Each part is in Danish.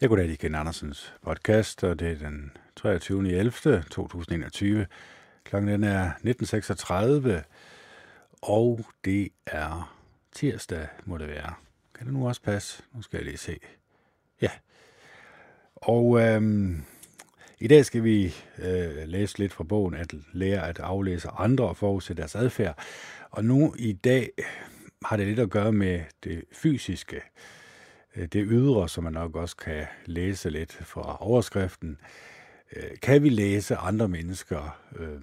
Jeg går i Ken Andersens podcast, og det er den 23. 11. 2021. Klokken er 19.36, og det er tirsdag, må det være. Kan det nu også passe? Nu skal jeg lige se. Ja. Og øhm, i dag skal vi øh, læse lidt fra bogen, at lære at aflæse andre og forudse deres adfærd. Og nu i dag har det lidt at gøre med det fysiske. Øh, det ydre, som man nok også kan læse lidt fra overskriften. Øh, kan vi læse andre mennesker øh,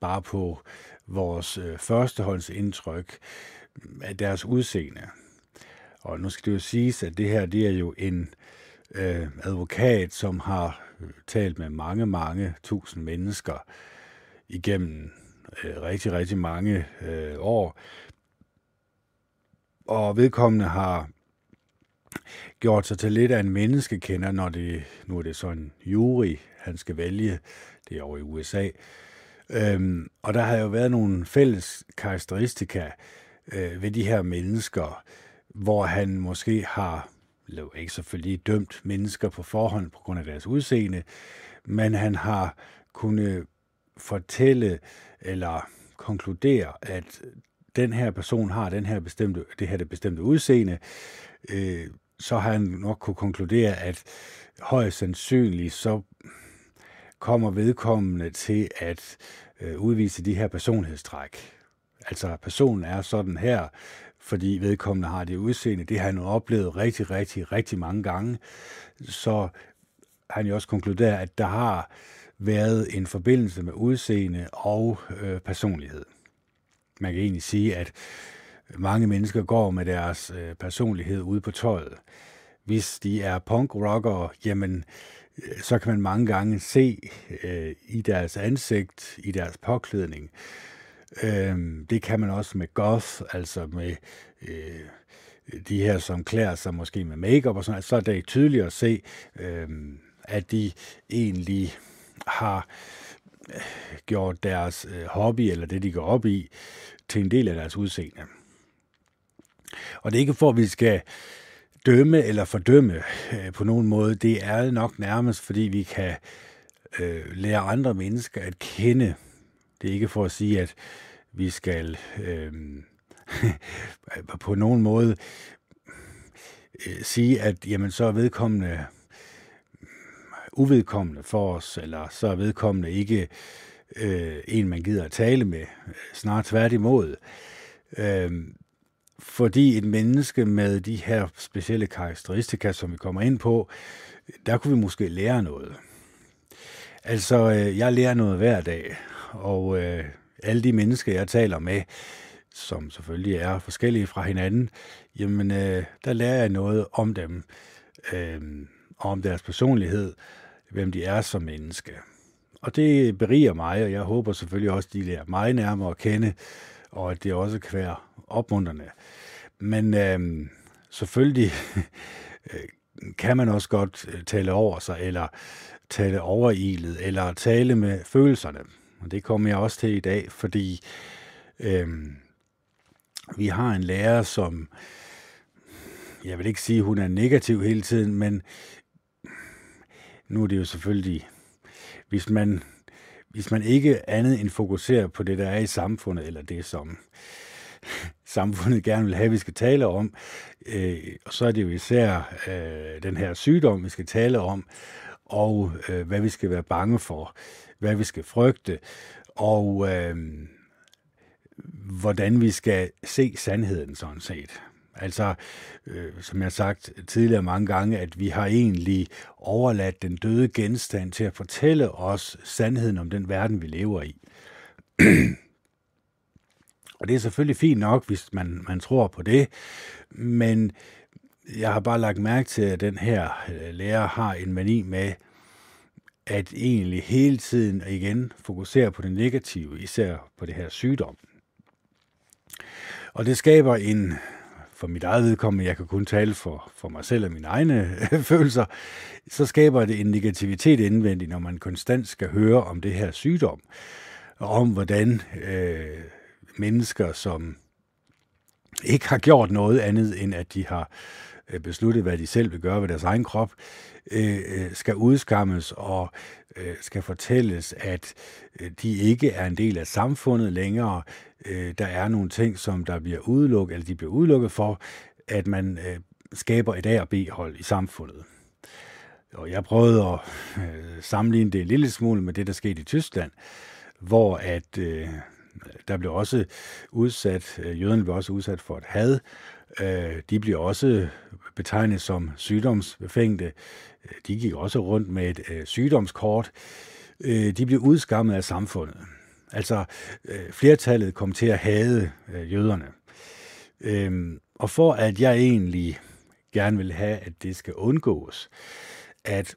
bare på vores øh, førstehåndsindtryk af deres udseende? Og nu skal det jo siges, at det her det er jo en øh, advokat, som har talt med mange, mange tusind mennesker igennem øh, rigtig, rigtig mange øh, år. Og vedkommende har gjort sig til lidt af en menneskekender, når det, nu er det så en jury, han skal vælge, det er over i USA. Øhm, og der har jo været nogle fælles karakteristika øh, ved de her mennesker, hvor han måske har, eller ikke selvfølgelig dømt mennesker på forhånd på grund af deres udseende, men han har kunnet fortælle eller konkludere, at den her person har den her bestemte, det her det bestemte udseende, øh, så har han nok kunne konkludere, at højst sandsynligt så kommer vedkommende til at øh, udvise de her personlighedstræk. Altså personen er sådan her, fordi vedkommende har det udseende. Det har han oplevet rigtig, rigtig, rigtig mange gange. Så han jo også konkluderer, at der har været en forbindelse med udseende og øh, personlighed. Man kan egentlig sige, at mange mennesker går med deres øh, personlighed ude på tøjet. Hvis de er punk-rockere, jamen, øh, så kan man mange gange se øh, i deres ansigt, i deres påklædning. Øh, det kan man også med goth, altså med øh, de her, som klæder sig måske med makeup og sådan så er det tydeligt at se, øh, at de egentlig har øh, gjort deres øh, hobby, eller det de går op i, til en del af deres udseende. Og det er ikke for, at vi skal dømme eller fordømme øh, på nogen måde. Det er nok nærmest, fordi vi kan øh, lære andre mennesker at kende. Det er ikke for at sige, at vi skal øh, på nogen måde øh, sige, at jamen, så er vedkommende uvedkommende for os, eller så er vedkommende ikke øh, en, man gider at tale med. Øh, Snart tværtimod. Øh, fordi et menneske med de her specielle karakteristika, som vi kommer ind på, der kunne vi måske lære noget. Altså, øh, jeg lærer noget hver dag, og øh, alle de mennesker, jeg taler med, som selvfølgelig er forskellige fra hinanden, jamen, øh, der lærer jeg noget om dem, øh, om deres personlighed, hvem de er som menneske. Og det beriger mig, og jeg håber selvfølgelig også, at de lærer mig nærmere at kende, og at det også kan være opmuntrende. Men øh, selvfølgelig øh, kan man også godt øh, tale over sig, eller tale overilet, eller tale med følelserne. Og det kommer jeg også til i dag, fordi øh, vi har en lærer, som, jeg vil ikke sige, hun er negativ hele tiden, men nu er det jo selvfølgelig, hvis man, hvis man ikke andet end fokuserer på det, der er i samfundet, eller det, som samfundet gerne vil have, vi skal tale om. Øh, og så er det jo især øh, den her sygdom, vi skal tale om, og øh, hvad vi skal være bange for, hvad vi skal frygte, og øh, hvordan vi skal se sandheden sådan set. Altså, øh, som jeg har sagt tidligere mange gange, at vi har egentlig overladt den døde genstand til at fortælle os sandheden om den verden, vi lever i. Og det er selvfølgelig fint nok, hvis man, man tror på det, men jeg har bare lagt mærke til, at den her øh, lærer har en mani med, at egentlig hele tiden igen fokusere på det negative, især på det her sygdom. Og det skaber en, for mit eget vedkommende, jeg kan kun tale for, for mig selv og mine egne øh, følelser, så skaber det en negativitet indvendigt, når man konstant skal høre om det her sygdom, og om hvordan øh, mennesker, som ikke har gjort noget andet, end at de har øh, besluttet, hvad de selv vil gøre ved deres egen krop, øh, øh skal udskammes og øh, skal fortælles, at de ikke er en del af samfundet længere. Øh, der er nogle ting, som der bliver udelukket, eller de bliver udelukket for, at man øh, skaber et A- og B-hold i samfundet. Og jeg prøvede at øh, sammenligne det en lille smule med det, der skete i Tyskland, hvor at øh, der blev også udsat, øh, jøderne blev også udsat for et had. Øh, de blev også betegnet som sygdomsbefængte. Øh, de gik også rundt med et øh, sygdomskort. Øh, de blev udskammet af samfundet. Altså, øh, flertallet kom til at hade øh, jøderne. Øhm, og for at jeg egentlig gerne vil have, at det skal undgås, at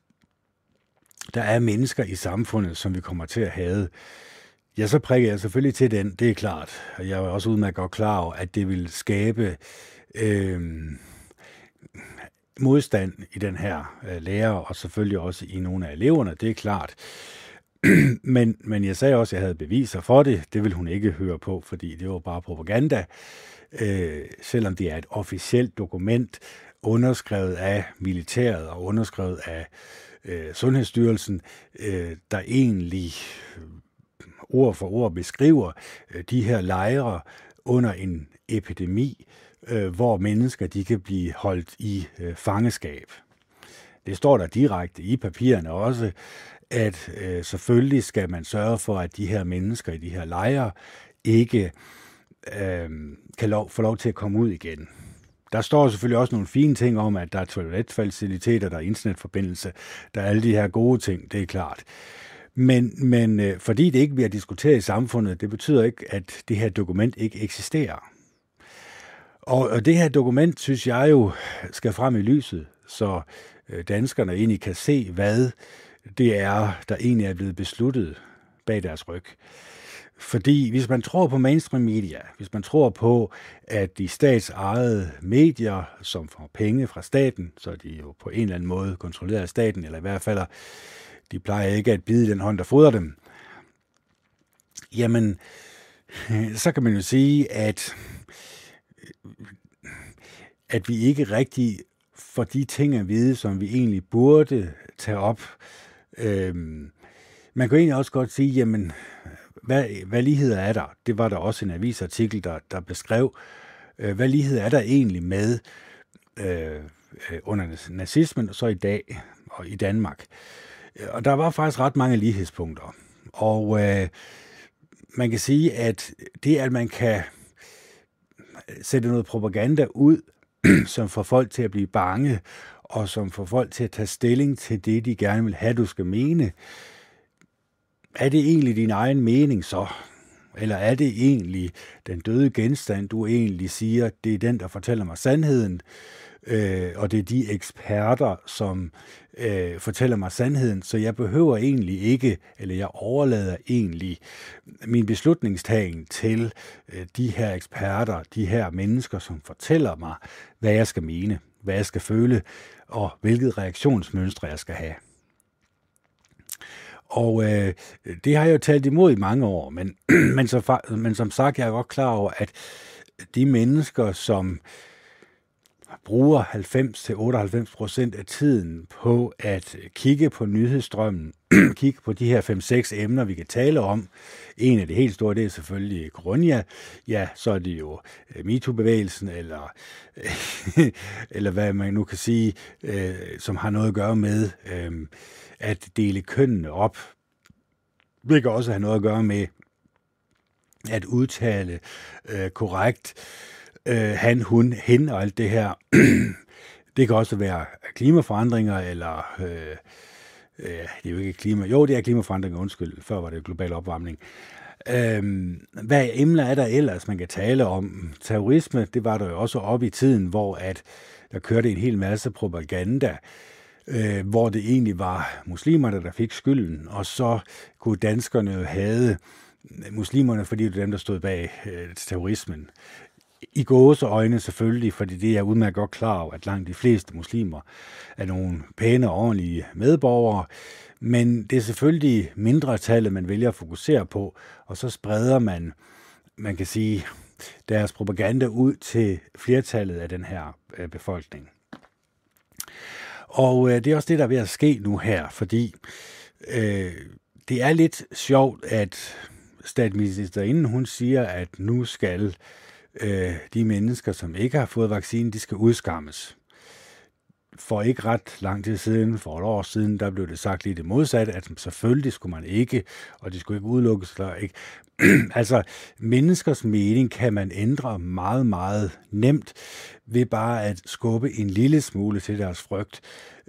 der er mennesker i samfundet, som vi kommer til at have, ja, så prikker jeg selvfølgelig til den, det er klart. Og jeg er også udmærket godt klar over, at det vil skabe øh, modstand i den her øh, lærer, og selvfølgelig også i nogle af eleverne, det er klart. men, men jeg sagde også, at jeg havde beviser for det. Det vil hun ikke høre på, fordi det var bare propaganda. Øh, selvom det er et officielt dokument, underskrevet af militæret og underskrevet af øh, Sundhedsstyrelsen, øh, der egentlig øh, ord for ord beskriver øh, de her lejre under en epidemi, øh, hvor mennesker de kan blive holdt i øh, fangeskab. Det står der direkte i papirerne også, at øh, selvfølgelig skal man sørge for, at de her mennesker i de her lejre ikke øh, kan lov, få lov til at komme ud igen. Der står selvfølgelig også nogle fine ting om, at der er toiletfaciliteter, der er internetforbindelse, der er alle de her gode ting, det er klart. Men, men øh, fordi det ikke bliver diskuteret i samfundet, det betyder ikke, at det her dokument ikke eksisterer. Og, og det her dokument, synes jeg jo, skal frem i lyset, så øh, danskerne egentlig kan se, hvad det er, der egentlig er blevet besluttet bag deres ryg. Fordi hvis man tror på mainstream media, hvis man tror på, at de statsejede medier, som får penge fra staten, så er de jo på en eller anden måde kontrolleret af staten, eller i hvert fald, de plejer ikke at bide den hånd, der fodrer dem, jamen, så kan man jo sige, at, at vi ikke rigtig får de ting at vide, som vi egentlig burde tage op. Øhm, man kan egentlig også godt sige, jamen, hvad, hvad ligheder er der? Det var der også en avisartikel, der, der beskrev, øh, hvad lighed er der egentlig med øh, øh, under nazismen og så i dag og i Danmark. Øh, og der var faktisk ret mange lighedspunkter. Og øh, man kan sige, at det, at man kan sætte noget propaganda ud, som får folk til at blive bange, og som får folk til at tage stilling til det, de gerne vil have, du skal mene, er det egentlig din egen mening så? Eller er det egentlig den døde genstand, du egentlig siger, det er den, der fortæller mig sandheden? Øh, og det er de eksperter, som øh, fortæller mig sandheden, så jeg behøver egentlig ikke, eller jeg overlader egentlig min beslutningstagen til øh, de her eksperter, de her mennesker, som fortæller mig, hvad jeg skal mene, hvad jeg skal føle, og hvilket reaktionsmønstre jeg skal have. Og øh, det har jeg jo talt imod i mange år, men, men, så, men som sagt, jeg er godt klar over, at de mennesker, som bruger 90-98 procent af tiden på at kigge på nyhedsstrømmen, kigge på de her 5-6 emner, vi kan tale om. En af de helt store, det er selvfølgelig Corona. Ja, så er det jo øh, MeToo-bevægelsen, eller, eller hvad man nu kan sige, øh, som har noget at gøre med øh, at dele kønnene op. Det kan også have noget at gøre med at udtale øh, korrekt øh, Øh, han, hun, hen og alt det her. det kan også være klimaforandringer, eller øh, øh, det er jo ikke klima, jo det er klimaforandringer, undskyld, før var det global opvarmning. Øh, hvad emner er der ellers, man kan tale om? Terrorisme, det var der jo også op i tiden, hvor at der kørte en hel masse propaganda, øh, hvor det egentlig var muslimerne, der fik skylden, og så kunne danskerne jo have muslimerne, fordi det er dem, der stod bag øh, terrorismen. I gåse øjne selvfølgelig, fordi det er jeg udmærket godt klar over, at langt de fleste muslimer er nogle pæne og ordentlige medborgere, men det er selvfølgelig mindre tallet, man vælger at fokusere på, og så spreder man, man kan sige, deres propaganda ud til flertallet af den her øh, befolkning. Og øh, det er også det, der er ved at ske nu her, fordi øh, det er lidt sjovt, at statsministerinden, hun siger, at nu skal øh, de mennesker, som ikke har fået vaccinen, de skal udskammes for ikke ret lang tid siden, for et år siden, der blev det sagt lige det modsatte, at selvfølgelig skulle man ikke, og det skulle ikke udelukkes, eller ikke. altså, menneskers mening kan man ændre meget, meget nemt ved bare at skubbe en lille smule til deres frygt.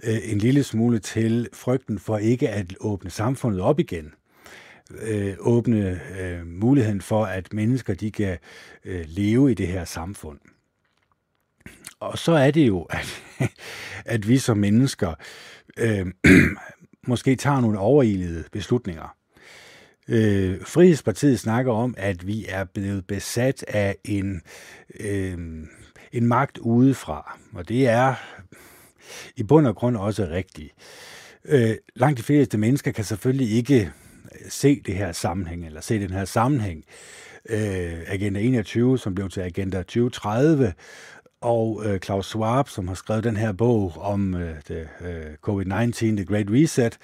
Øh, en lille smule til frygten for ikke at åbne samfundet op igen øh, åbne øh, muligheden for, at mennesker de kan øh, leve i det her samfund. Og så er det jo, at, at vi som mennesker øh, måske tager nogle overilede beslutninger. Øh, Frihedspartiet snakker om, at vi er blevet besat af en, øh, en magt udefra, og det er i bund og grund også rigtigt. Øh, langt de fleste mennesker kan selvfølgelig ikke se det her sammenhæng, eller se den her sammenhæng. Øh, Agenda 21, som blev til Agenda 2030, og øh, Klaus Schwab, som har skrevet den her bog om øh, det, øh, COVID-19, The Great Reset.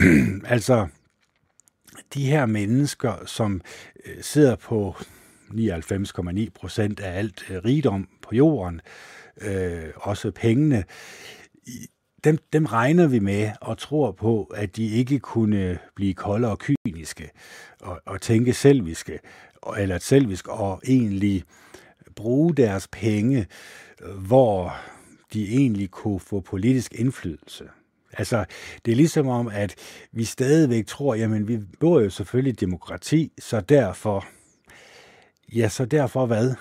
altså, de her mennesker, som øh, sidder på 99,9 procent af alt øh, rigdom på jorden, øh, også pengene, dem, dem regner vi med og tror på, at de ikke kunne blive kolde og kyniske og, og tænke selviske, eller selvisk og egentlig bruge deres penge, hvor de egentlig kunne få politisk indflydelse. Altså, det er ligesom om, at vi stadigvæk tror, jamen, vi bor jo selvfølgelig i demokrati, så derfor, ja, så derfor hvad?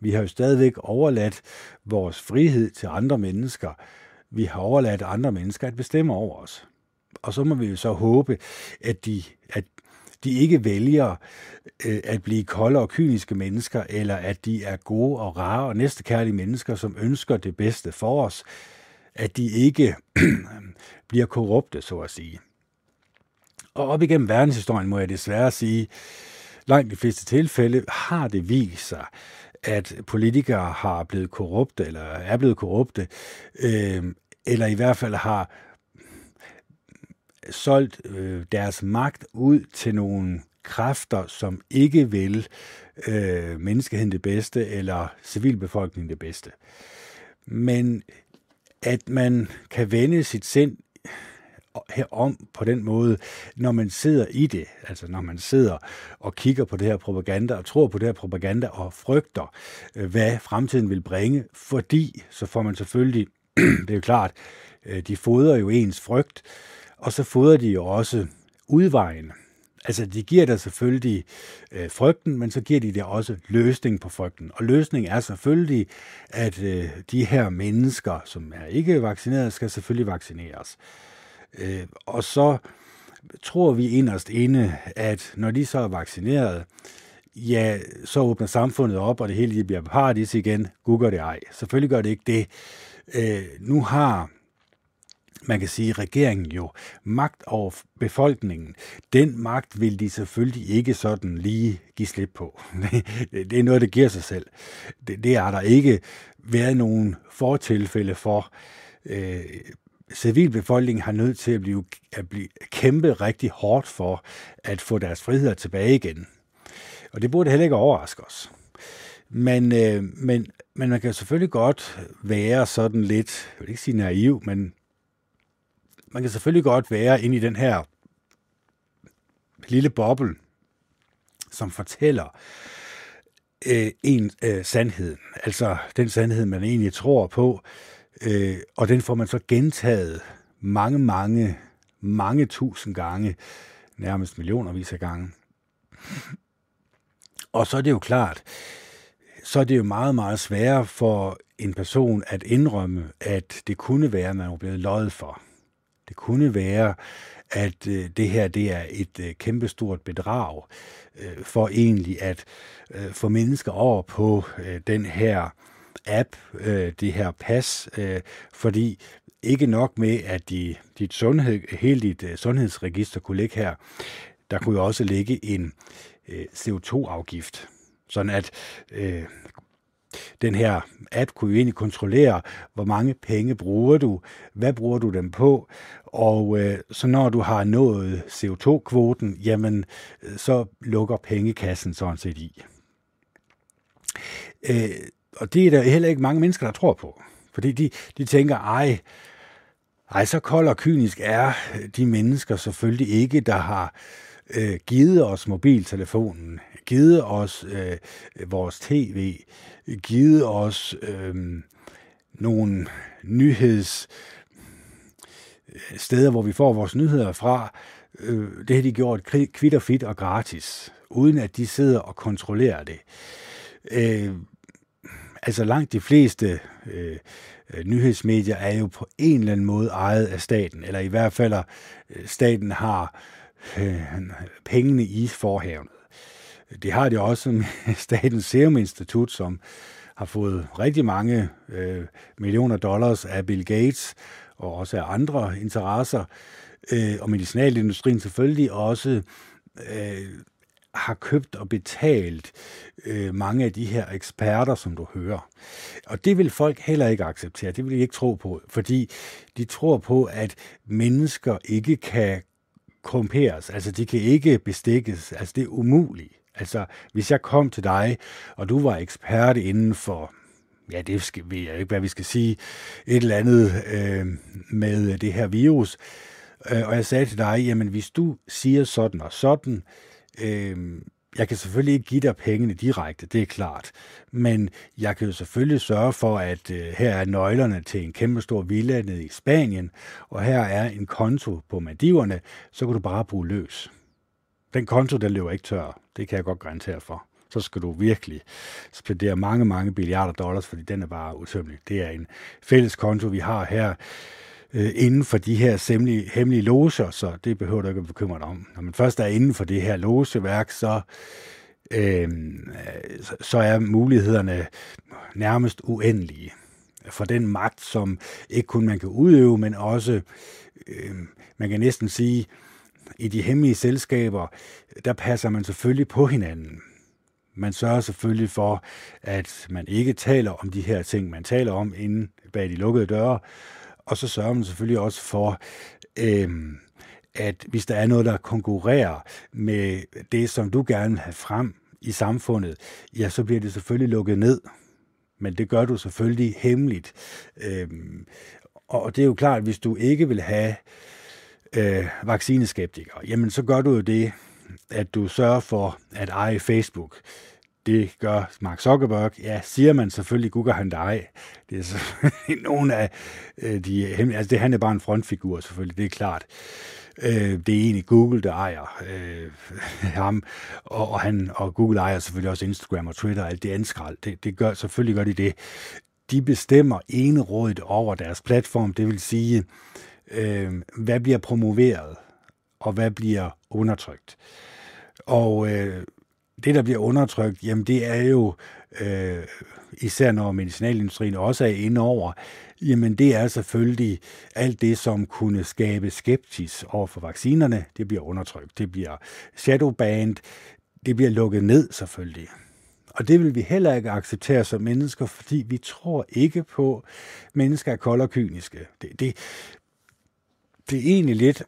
Vi har jo stadigvæk overladt vores frihed til andre mennesker, vi har overladt andre mennesker at bestemme over os. Og så må vi jo så håbe, at de, at de ikke vælger øh, at blive kolde og kyniske mennesker, eller at de er gode og rare og næstekærlige mennesker, som ønsker det bedste for os. At de ikke bliver korrupte, så at sige. Og op igennem verdenshistorien må jeg desværre sige, langt de fleste tilfælde har det vist sig, at politikere har blevet korrupte, eller er blevet korrupte, øh, eller i hvert fald har solgt øh, deres magt ud til nogle kræfter, som ikke vil øh, menneskeheden det bedste, eller civilbefolkningen det bedste. Men at man kan vende sit sind herom på den måde, når man sidder i det, altså når man sidder og kigger på det her propaganda og tror på det her propaganda og frygter, øh, hvad fremtiden vil bringe, fordi så får man selvfølgelig, det er jo klart, øh, de fodrer jo ens frygt, og så fodrer de jo også udvejen. Altså, de giver dig selvfølgelig øh, frygten, men så giver de dig også løsning på frygten. Og løsningen er selvfølgelig, at øh, de her mennesker, som er ikke vaccineret, skal selvfølgelig vaccineres. Øh, Øh, og så tror vi inderst inde, at når de så er vaccineret, ja, så åbner samfundet op, og det hele bliver paradis igen. Google det ej. Selvfølgelig gør det ikke det. Øh, nu har man kan sige, regeringen jo magt over befolkningen. Den magt vil de selvfølgelig ikke sådan lige give slip på. Det er noget, der giver sig selv. Det, det har der ikke været nogen fortilfælde for. Øh, civilbefolkningen har nødt til at blive, at blive kæmpe rigtig hårdt for at få deres friheder tilbage igen. Og det burde heller ikke overraske os. Men, øh, men, men man kan selvfølgelig godt være sådan lidt, jeg vil ikke sige naiv, men man kan selvfølgelig godt være inde i den her lille boble, som fortæller øh, en øh, sandhed. Altså den sandhed, man egentlig tror på, øh, og den får man så gentaget mange, mange, mange tusind gange, nærmest millionervis af gange. Og så er det jo klart, så er det jo meget, meget sværere for en person at indrømme, at det kunne være, at man var blevet løjet for. Det kunne være, at øh, det her det er et øh, kæmpestort bedrag øh, for egentlig at øh, få mennesker over på øh, den her app, øh, det her pas, øh, fordi ikke nok med, at de, dit sundhed, hele dit øh, sundhedsregister kunne ligge her, der kunne jo også ligge en øh, CO2-afgift, sådan at øh, den her app kunne jo egentlig kontrollere, hvor mange penge bruger du, hvad bruger du dem på, og øh, så når du har nået CO2-kvoten, jamen øh, så lukker pengekassen sådan set i. Øh, og det er der heller ikke mange mennesker, der tror på. Fordi de, de tænker, ej, ej, så kold og kynisk er de mennesker selvfølgelig ikke, der har øh, givet os mobiltelefonen, givet os øh, vores tv, givet os øh, nogle nyheds øh, steder, hvor vi får vores nyheder fra. Øh, det har de gjort kvitterfit og fit og gratis, uden at de sidder og kontrollerer det. Øh, altså langt de fleste øh, øh, nyhedsmedier er jo på en eller anden måde ejet af staten, eller i hvert fald øh, staten har øh, pengene i forhaven. Det har det også med Statens Serum Institut, som har fået rigtig mange øh, millioner dollars af Bill Gates og også af andre interesser, øh, og medicinalindustrien selvfølgelig også øh, har købt og betalt øh, mange af de her eksperter, som du hører. Og det vil folk heller ikke acceptere, det vil de ikke tro på, fordi de tror på, at mennesker ikke kan korrumperes, altså de kan ikke bestikkes, altså det er umuligt. Altså, hvis jeg kom til dig, og du var ekspert inden for, ja, det skal, ved jeg ikke, hvad vi skal sige, et eller andet øh, med det her virus, øh, og jeg sagde til dig, jamen hvis du siger sådan og sådan, øh, Øhm, jeg kan selvfølgelig ikke give dig pengene direkte, det er klart. Men jeg kan jo selvfølgelig sørge for, at øh, her er nøglerne til en kæmpe stor villa nede i Spanien, og her er en konto på Maldiverne, så kan du bare bruge løs. Den konto, den løber ikke tør. Det kan jeg godt garantere for. Så skal du virkelig spendere mange, mange milliarder dollars, fordi den er bare utømmelig. Det er en fælles konto, vi har her øh, inden for de her hemmelige, hemmelige loger, så det behøver du ikke at bekymre dig om. Når man først er inden for det her logeværk, så, øh, så er mulighederne nærmest uendelige for den magt, som ikke kun man kan udøve, men også, øh, man kan næsten sige, i de hemmelige selskaber, der passer man selvfølgelig på hinanden. Man sørger selvfølgelig for, at man ikke taler om de her ting, man taler om inden bag de lukkede døre, og så sørger man selvfølgelig også for, øh, at hvis der er noget, der konkurrerer med det, som du gerne vil have frem i samfundet, ja, så bliver det selvfølgelig lukket ned. Men det gør du selvfølgelig hemmeligt. Øh, og det er jo klart, at hvis du ikke vil have øh, vaccineskeptikere, jamen så gør du jo det, at du sørger for at eje Facebook. Det gør Mark Zuckerberg. Ja, siger man selvfølgelig, Google han dig. Det er selvfølgelig nogle af øh, de hemmelige. Altså, det, han er bare en frontfigur, selvfølgelig, det er klart. Øh, det er egentlig Google, der ejer øh, ham, og, og, han, og Google ejer selvfølgelig også Instagram og Twitter og alt det anskrald. Det, det gør, selvfølgelig gør de det. De bestemmer enerådigt over deres platform, det vil sige, øh, hvad bliver promoveret, og hvad bliver undertrykt. Og øh, det, der bliver undertrykt, jamen det er jo, øh, især når medicinalindustrien også er inde over, jamen det er selvfølgelig alt det, som kunne skabe skepsis over for vaccinerne, det bliver undertrykt. Det bliver shadowbanned, det bliver lukket ned selvfølgelig. Og det vil vi heller ikke acceptere som mennesker, fordi vi tror ikke på, at mennesker er kolde og kyniske. Det, det, det er egentlig lidt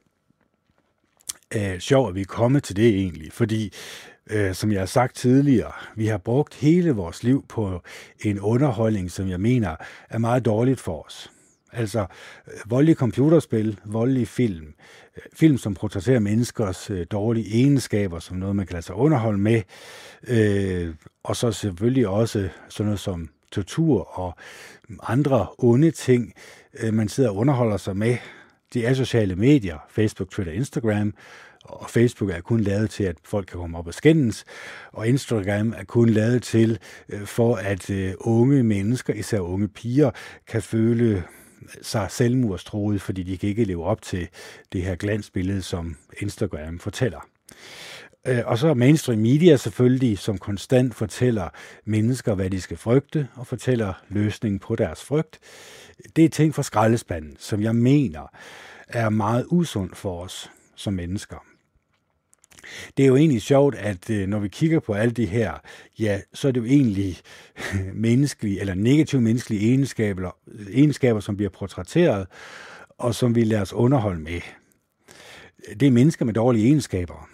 øh, sjovt, at vi er kommet til det egentlig, fordi øh, som jeg har sagt tidligere, vi har brugt hele vores liv på en underholdning, som jeg mener er meget dårligt for os. Altså øh, voldelige computerspil, voldelige film, øh, film som portrætterer menneskers øh, dårlige egenskaber, som noget, man kan lade sig underholde med, øh, og så selvfølgelig også sådan noget som tortur og andre onde ting, øh, man sidder og underholder sig med, de er sociale medier, Facebook, Twitter, Instagram, og Facebook er kun lavet til, at folk kan komme op og skændes, og Instagram er kun lavet til, øh, for at øh, unge mennesker, især unge piger, kan føle sig selvmordstroet, fordi de kan ikke leve op til det her glansbillede, som Instagram fortæller. Øh, og så mainstream media selvfølgelig, som konstant fortæller mennesker, hvad de skal frygte, og fortæller løsningen på deres frygt. Det er ting fra skraldespanden, som jeg mener er meget usund for os som mennesker det er jo egentlig sjovt, at øh, når vi kigger på alle de her, ja, så er det jo egentlig menneskelige, eller negative menneskelige egenskaber, egenskaber, som bliver portrætteret, og som vi lader os underholde med. Det er mennesker med dårlige egenskaber.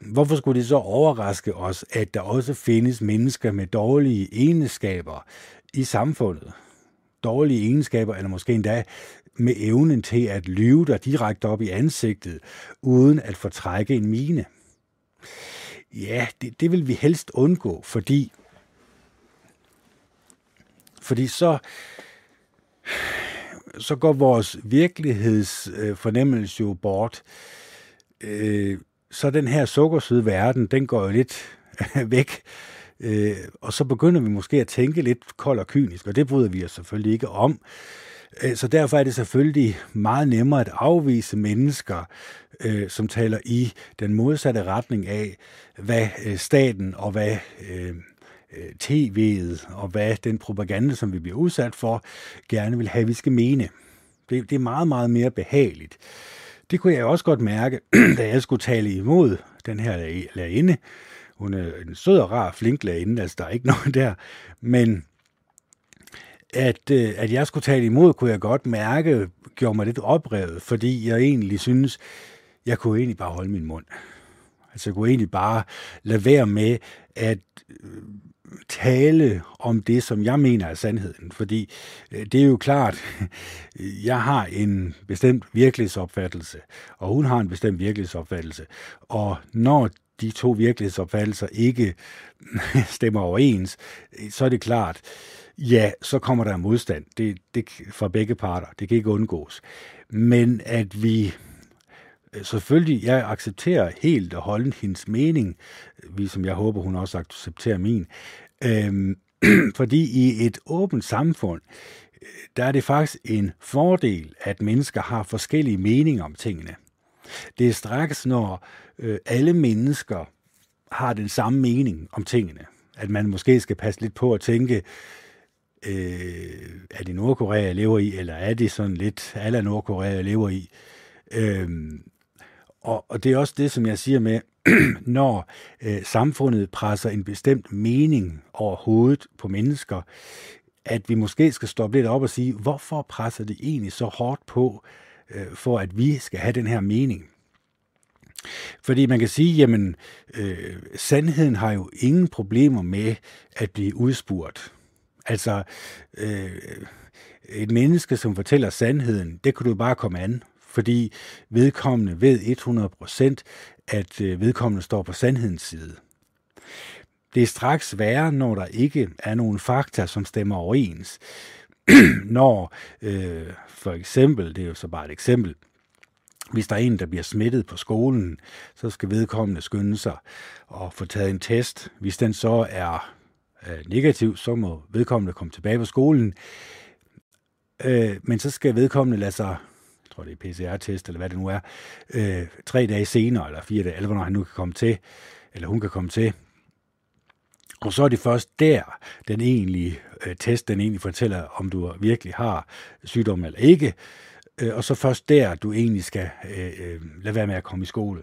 Hvorfor skulle det så overraske os, at der også findes mennesker med dårlige egenskaber i samfundet? Dårlige egenskaber, eller måske endda med evnen til at lyve dig direkte op i ansigtet, uden at fortrække en mine. Ja, det, det vil vi helst undgå, fordi, fordi så, så går vores virkelighedsfornemmelse jo bort. Øh, så den her sukkersøde verden, den går jo lidt væk. Øh, og så begynder vi måske at tænke lidt kold og kynisk, og det bryder vi os selvfølgelig ikke om. Øh, Øh, så derfor er det selvfølgelig meget nemmere at afvise mennesker, øh, som taler i den modsatte retning af, hvad øh, staten og hvad øh, øh tv'et og hvad den propaganda, som vi bliver udsat for, gerne vil have, vi skal mene. Det, det er meget, meget mere behageligt. Det kunne jeg også godt mærke, da jeg skulle tale imod den her lærerinde. Hun er en sød og rar, flink lærerinde, altså der er ikke noget der. Men at, øh, at jeg skulle tale imod, kunne jeg godt mærke, gjorde mig lidt oprevet, fordi jeg egentlig synes, jeg kunne egentlig bare holde min mund. Altså jeg kunne egentlig bare lade være med at øh, tale om det, som jeg mener er sandheden. Fordi øh, det er jo klart, jeg har en bestemt virkelighedsopfattelse, og hun har en bestemt virkelighedsopfattelse. Og når de to virkelighedsopfattelser ikke stemmer overens, så er det klart, ja, så kommer der modstand det, det, fra begge parter. Det kan ikke undgås. Men at vi øh, selvfølgelig, jeg accepterer helt og holdent hendes mening, som jeg håber, hun også accepterer min. Øhm, fordi i et åbent samfund, øh, der er det faktisk en fordel, at mennesker har forskellige meninger om tingene. Det er straks, når øh, alle mennesker har den samme mening om tingene, at man måske skal passe lidt på at tænke, øh, er det Nordkorea, jeg lever i, eller er det sådan lidt alle Nordkorea, jeg lever i? Øh, og, og det er også det, som jeg siger med, når øh, samfundet presser en bestemt mening over hovedet på mennesker, at vi måske skal stoppe lidt op og sige, hvorfor presser det egentlig så hårdt på, øh, for at vi skal have den her mening? Fordi man kan sige, jamen, øh, sandheden har jo ingen problemer med at blive udspurgt. Altså, øh, et menneske, som fortæller sandheden, det kan du bare komme an, fordi vedkommende ved 100%, at øh, vedkommende står på sandhedens side. Det er straks værre, når der ikke er nogen fakta, som stemmer overens. når øh, for eksempel, det er jo så bare et eksempel, hvis der er en, der bliver smittet på skolen, så skal vedkommende skynde sig og få taget en test. Hvis den så er øh, negativ, så må vedkommende komme tilbage på skolen. Øh, men så skal vedkommende lade sig, jeg tror det er PCR-test eller hvad det nu er, øh, tre dage senere, eller fire dage, eller hvornår han nu kan komme til, eller hun kan komme til. Og så er det først der, den egentlige øh, test, den egentlig fortæller, om du virkelig har sygdom eller ikke. Øh, og så først der, du egentlig skal øh, øh, lade være med at komme i skole.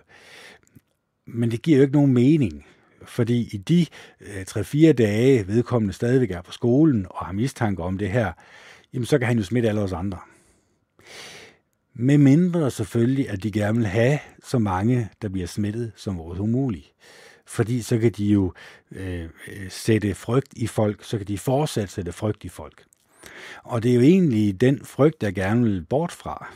Men det giver jo ikke nogen mening, fordi i de øh, 3-4 dage, vedkommende stadigvæk er på skolen og har mistanke om det her, jamen så kan han jo smitte alle os andre. Med mindre selvfølgelig, at de gerne vil have så mange, der bliver smittet som overhovedet muligt. Fordi så kan de jo øh, sætte frygt i folk, så kan de fortsat sætte frygt i folk. Og det er jo egentlig den frygt, jeg gerne vil bort fra.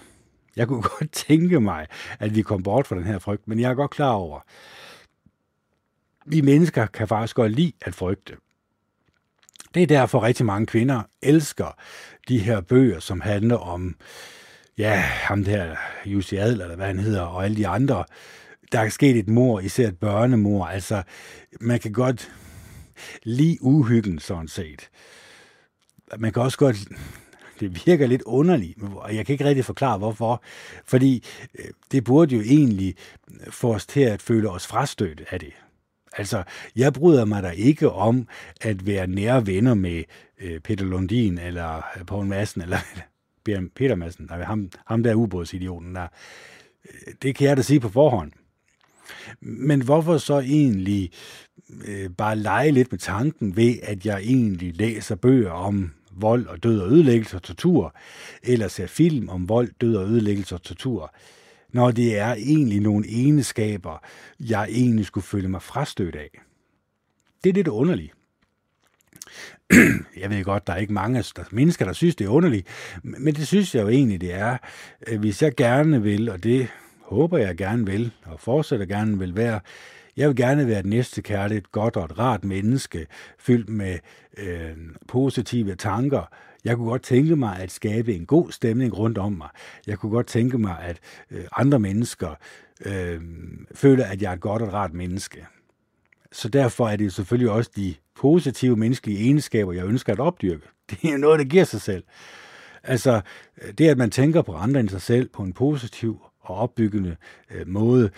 Jeg kunne godt tænke mig, at vi kom bort fra den her frygt, men jeg er godt klar over, vi mennesker kan faktisk godt lide at frygte. Det er derfor rigtig mange kvinder elsker de her bøger, som handler om, ja, ham der, Jussi Adler, eller hvad han hedder, og alle de andre. Der er sket et mor, især et børnemor. Altså, man kan godt lide uhyggen, sådan set. Man kan også godt det virker lidt underligt, og jeg kan ikke rigtig forklare, hvorfor. Fordi øh, det burde jo egentlig få os til at føle os frastøtte af det. Altså, jeg bryder mig da ikke om at være nære venner med øh, Peter Lundin, eller øh, Poul Madsen, eller Peter Madsen, nej, ham, ham der ubådsidioten der. Øh, det kan jeg da sige på forhånd. Men hvorfor så egentlig øh, bare lege lidt med tanken ved, at jeg egentlig læser bøger om vold og død og ødelæggelse og tortur, eller ser film om vold, død og ødelæggelse og tortur, når det er egentlig nogle egenskaber, jeg egentlig skulle føle mig frastødt af. Det er lidt underligt. Jeg ved godt, der er ikke mange der, mennesker, der synes, det er underligt, men det synes jeg jo egentlig, det er. Øh, hvis jeg gerne vil, og det håber jeg gerne vil, og fortsætter gerne vil være, jeg vil gerne være et næste kærligt, godt og et rart menneske, fyldt med øh, positive tanker. Jeg kunne godt tænke mig at skabe en god stemning rundt om mig. Jeg kunne godt tænke mig, at øh, andre mennesker øh, føler, at jeg er et godt og et rart menneske. Så derfor er det selvfølgelig også de positive menneskelige egenskaber, jeg ønsker at opdyrke. Det er noget, der giver sig selv. Altså, det at man tænker på andre end sig selv på en positiv og opbyggende øh, måde,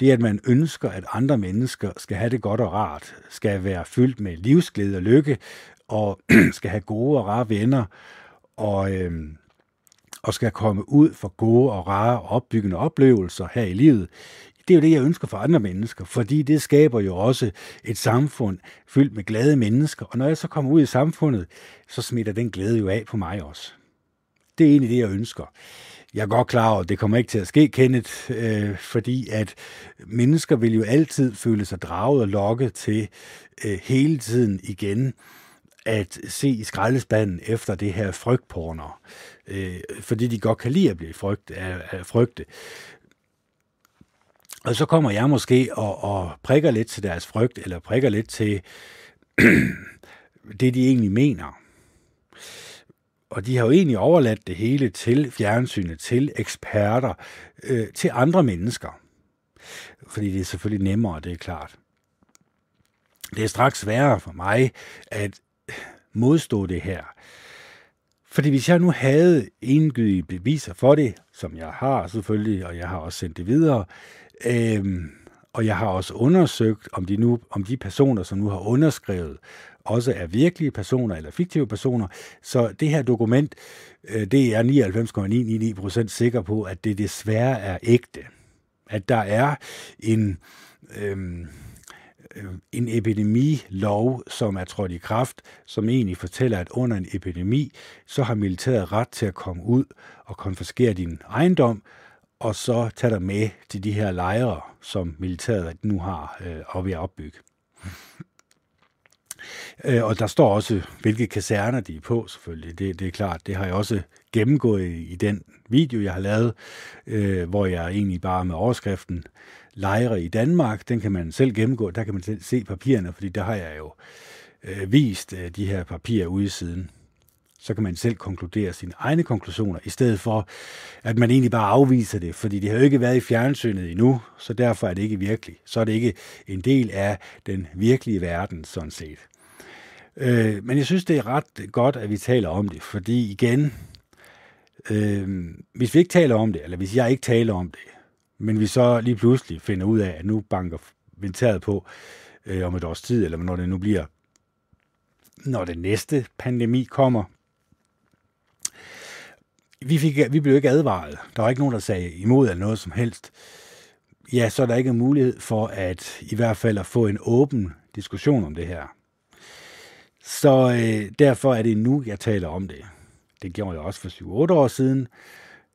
det at man ønsker, at andre mennesker skal have det godt og rart, skal være fyldt med livsglæde og lykke, og skal have gode og rare venner, og, øh, og skal komme ud for gode og rare opbyggende oplevelser her i livet, det er jo det, jeg ønsker for andre mennesker, fordi det skaber jo også et samfund fyldt med glade mennesker, og når jeg så kommer ud i samfundet, så smitter den glæde jo af på mig også. Det er egentlig det, jeg ønsker. Jeg er godt klar over, at det kommer ikke til at ske, Kenneth, øh, fordi at mennesker vil jo altid føle sig draget og lokket til øh, hele tiden igen at se i skraldespanden efter det her frygtporner, øh, fordi de godt kan lide at blive frygt, af, af frygte. Og så kommer jeg måske og, og prikker lidt til deres frygt, eller prikker lidt til det, de egentlig mener. Og de har jo egentlig overladt det hele til fjernsynet, til eksperter, øh, til andre mennesker. Fordi det er selvfølgelig nemmere, det er klart. Det er straks sværere for mig at modstå det her. Fordi hvis jeg nu havde engydige beviser for det, som jeg har selvfølgelig, og jeg har også sendt det videre, Øhm, og jeg har også undersøgt, om de, nu, om de personer, som nu har underskrevet, også er virkelige personer eller fiktive personer. Så det her dokument, øh, det er 99,999% sikker på, at det desværre er ægte. At der er en, øhm, øh, Øh, en epidemilov, som er trådt i kraft, som egentlig fortæller, at under en epidemi, så har militæret ret til at komme ud og konfiskere din ejendom, og så tage dig med til de her lejre, som militæret nu har øh, og ved at opbygge. Øh, og der står også, hvilke kaserner de er på, selvfølgelig. Det, det er klart, det har jeg også gennemgået i, i den video, jeg har lavet, øh, hvor jeg egentlig bare med overskriften lejre i Danmark, den kan man selv gennemgå, der kan man selv se papirerne, fordi der har jeg jo øh, vist øh, de her papirer ude i siden så kan man selv konkludere sine egne konklusioner, i stedet for, at man egentlig bare afviser det, fordi det har jo ikke været i fjernsynet endnu, så derfor er det ikke virkelig. Så er det ikke en del af den virkelige verden, sådan set. Øh, men jeg synes, det er ret godt, at vi taler om det, fordi igen, øh, hvis vi ikke taler om det, eller hvis jeg ikke taler om det, men vi så lige pludselig finder ud af, at nu banker venteret på øh, om et års tid, eller når det nu bliver, når det næste pandemi kommer, vi, fik, vi blev ikke advaret. Der var ikke nogen, der sagde imod eller noget som helst. Ja, så er der ikke en mulighed for at i hvert fald at få en åben diskussion om det her. Så øh, derfor er det nu, jeg taler om det. Det gjorde jeg også for 7-8 år siden.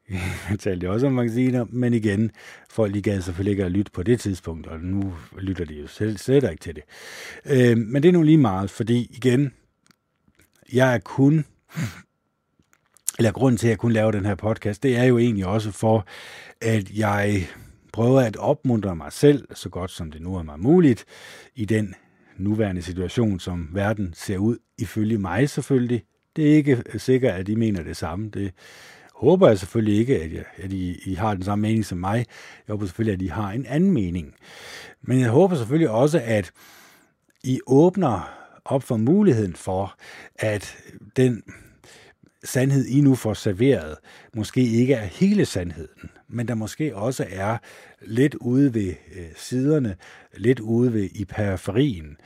Jeg talte også om magasiner, men igen, folk de gad selvfølgelig ikke at lytte på det tidspunkt, og nu lytter de jo selv slet ikke til det. Øh, men det er nu lige meget, fordi igen, jeg er kun eller grund til, at jeg kunne lave den her podcast, det er jo egentlig også for, at jeg prøver at opmuntre mig selv, så godt som det nu er mig muligt, i den nuværende situation, som verden ser ud, ifølge mig selvfølgelig. Det er ikke sikkert, at de mener det samme. Det håber jeg selvfølgelig ikke, at, jeg, at I, I har den samme mening som mig. Jeg håber selvfølgelig, at I har en anden mening. Men jeg håber selvfølgelig også, at I åbner op for muligheden for, at den sandhed, I nu får serveret, måske ikke er hele sandheden, men der måske også er lidt ude ved øh, siderne, lidt ude ved i periferien,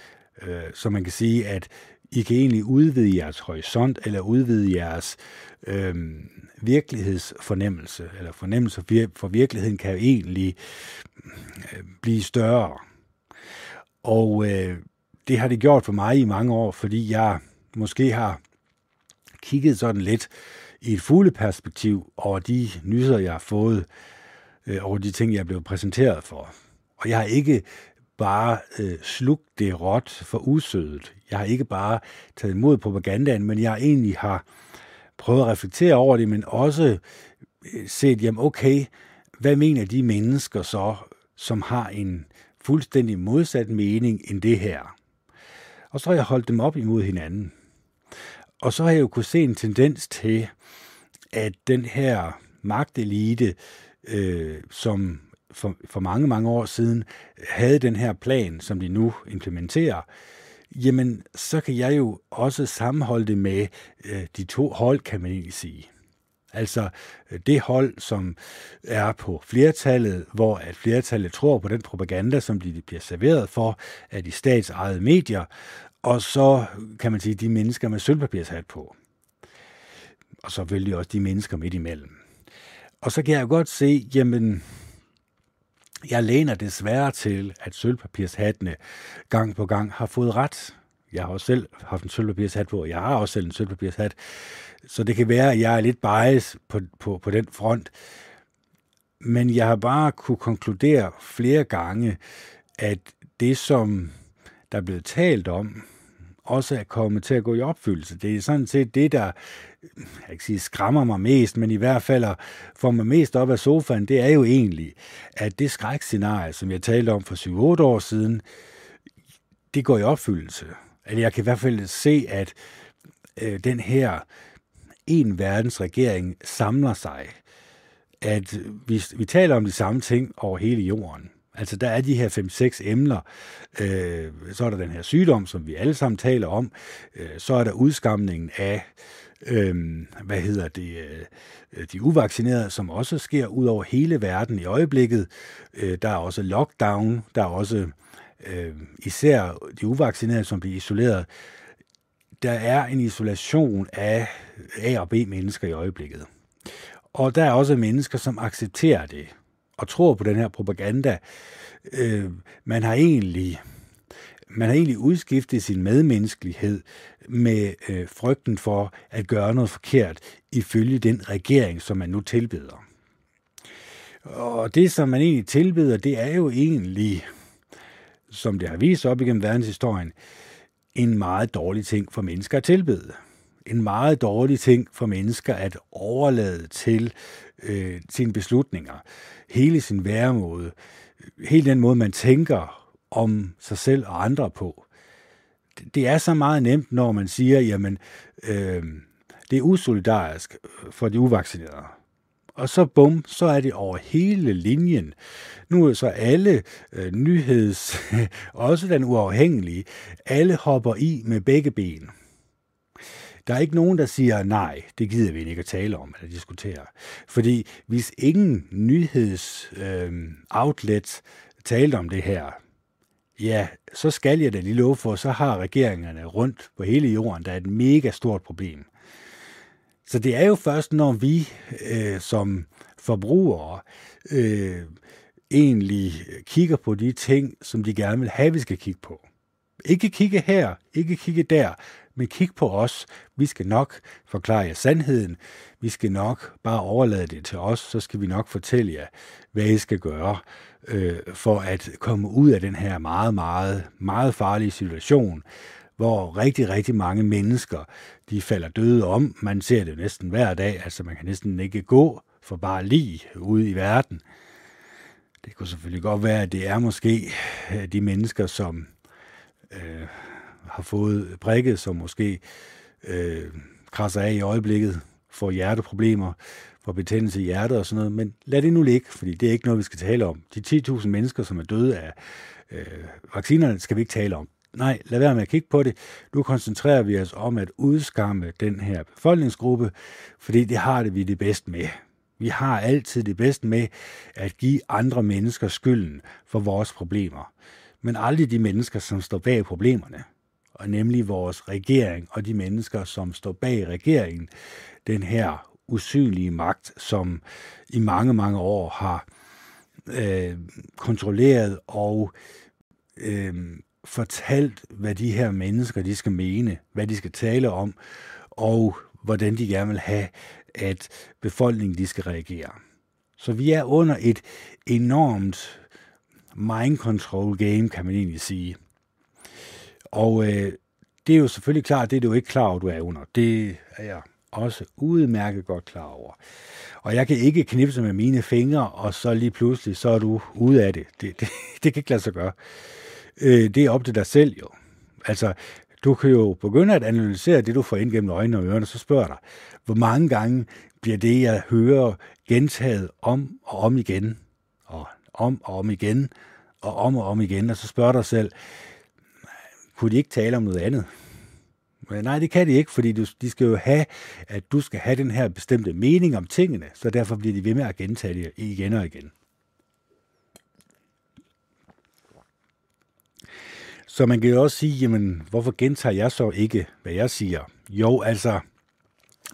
øh, så man kan sige, at i kan egentlig udvide jeres horisont, eller udvide jeres øh, virkelighedsfornemmelse, eller fornemmelse for virkeligheden kan jo egentlig øh, blive større. Og øh, det har det gjort for mig i mange år, fordi jeg måske har kigget sådan lidt i et fugleperspektiv over de nyheder, jeg har fået, øh, over de ting, jeg er blevet præsenteret for. Og jeg har ikke bare øh, slugt det råt for usødet. Jeg har ikke bare taget imod propagandaen, men jeg egentlig har prøvet at reflektere over det, men også øh, set, jamen okay, hvad mener de mennesker så, som har en fuldstændig modsat mening end det her? Og så har jeg holdt dem op imod hinanden. Og så har jeg jo kunne se en tendens til, at den her magtelite, øh, som for, for mange, mange år siden havde den her plan, som de nu implementerer, jamen så kan jeg jo også sammenholde det med øh, de to hold, kan man egentlig sige. Altså øh, det hold, som er på flertallet, hvor at flertallet tror på den propaganda, som de bliver serveret for af de statsejede medier, og så kan man sige de mennesker med sølvpapirshat på. Og så selvfølgelig også de mennesker midt imellem. Og så kan jeg jo godt se, jamen, jeg læner desværre til, at sølvpapirshattene gang på gang har fået ret. Jeg har også selv haft en sølvpapirshat på, og jeg har også selv en sølvpapirshat. Så det kan være, at jeg er lidt bias på, på, på den front. Men jeg har bare kunne konkludere flere gange, at det, som der er blevet talt om, også er kommet til at gå i opfyldelse. Det er sådan set det, der jeg ikke sige, skræmmer mig mest, men i hvert fald får mig mest op af sofaen, det er jo egentlig, at det skrækscenarie, som jeg talte om for 7-8 år siden, det går i opfyldelse. Eller jeg kan i hvert fald se, at øh, den her en verdensregering samler sig. At vi, vi taler om de samme ting over hele jorden. Altså, der er de her 5-6 emner. Øh, så er der den her sygdom, som vi alle sammen taler om. Øh, så er der udskamningen af, øh, hvad hedder det, øh, de uvaccinerede, som også sker ud over hele verden i øjeblikket. Øh, der er også lockdown. Der er også øh, især de uvaccinerede, som bliver isoleret. Der er en isolation af A- og B-mennesker i øjeblikket. Og der er også mennesker, som accepterer det og tror på den her propaganda. Øh, man har egentlig man har egentlig udskiftet sin medmenneskelighed med øh, frygten for at gøre noget forkert ifølge den regering, som man nu tilbeder. Og det, som man egentlig tilbeder, det er jo egentlig, som det har vist op igennem verdenshistorien, en meget dårlig ting for mennesker at tilbede. En meget dårlig ting for mennesker at overlade til øh, sine beslutninger hele sin væremåde, hele den måde, man tænker om sig selv og andre på. Det er så meget nemt, når man siger, jamen, øh, det er usolidarisk for de uvaccinerede. Og så bum, så er det over hele linjen. Nu er så alle øh, nyheds, også den uafhængige, alle hopper i med begge ben. Der er ikke nogen, der siger, nej, det gider vi ikke at tale om eller diskutere. Fordi hvis ingen nyhedsoutlet øhm, øh, talte om det her, ja, så skal jeg da lige love for, så har regeringerne rundt på hele jorden, der er et mega stort problem. Så det er jo først, når vi øh, som forbrugere øh, egentlig kigger på de ting, som de gerne vil have, vi skal kigge på. Ikke kigge her, ikke kigge der, men kig på os. Vi skal nok forklare jer sandheden. Vi skal nok bare overlade det til os, så skal vi nok fortælle jer, hvad I skal gøre øh, for at komme ud af den her meget, meget, meget farlige situation, hvor rigtig, rigtig mange mennesker, de falder døde om. Man ser det næsten hver dag, altså man kan næsten ikke gå for bare lige ude i verden. Det kunne selvfølgelig godt være, at det er måske øh, de mennesker, som øh, har fået prikket, som måske øh, krasser af i øjeblikket, får hjerteproblemer, får betændelse i hjertet og sådan noget. Men lad det nu ligge, fordi det er ikke noget, vi skal tale om. De 10.000 mennesker, som er døde af øh, vaccinerne, skal vi ikke tale om. Nej, lad være med at kigge på det. Nu koncentrerer vi os om at udskamme den her befolkningsgruppe, fordi det har det vi det bedst med. Vi har altid det bedst med at give andre mennesker skylden for vores problemer, men aldrig de mennesker, som står bag problemerne og nemlig vores regering og de mennesker, som står bag regeringen, den her usynlige magt, som i mange, mange år har øh, kontrolleret og øh, fortalt, hvad de her mennesker de skal mene, hvad de skal tale om, og hvordan de gerne vil have, at befolkningen de skal reagere. Så vi er under et enormt mind control game, kan man egentlig sige. Og øh, det er jo selvfølgelig klart, det er du ikke klar over, du er under. Det er jeg også udmærket godt klar over. Og jeg kan ikke knipse med mine fingre, og så lige pludselig, så er du ude af det. Det, det, det kan ikke lade sig gøre. Øh, det er op til dig selv jo. Altså, du kan jo begynde at analysere det, du får ind gennem øjnene og ørerne, så spørger dig, hvor mange gange bliver det, jeg hører, gentaget om og om igen, og om og om igen, og om og om igen, og så spørger dig selv, kunne de ikke tale om noget andet? Men nej, det kan de ikke, fordi du, de skal jo have, at du skal have den her bestemte mening om tingene, så derfor bliver de ved med at gentage det igen og igen. Så man kan jo også sige, jamen, hvorfor gentager jeg så ikke, hvad jeg siger? Jo, altså,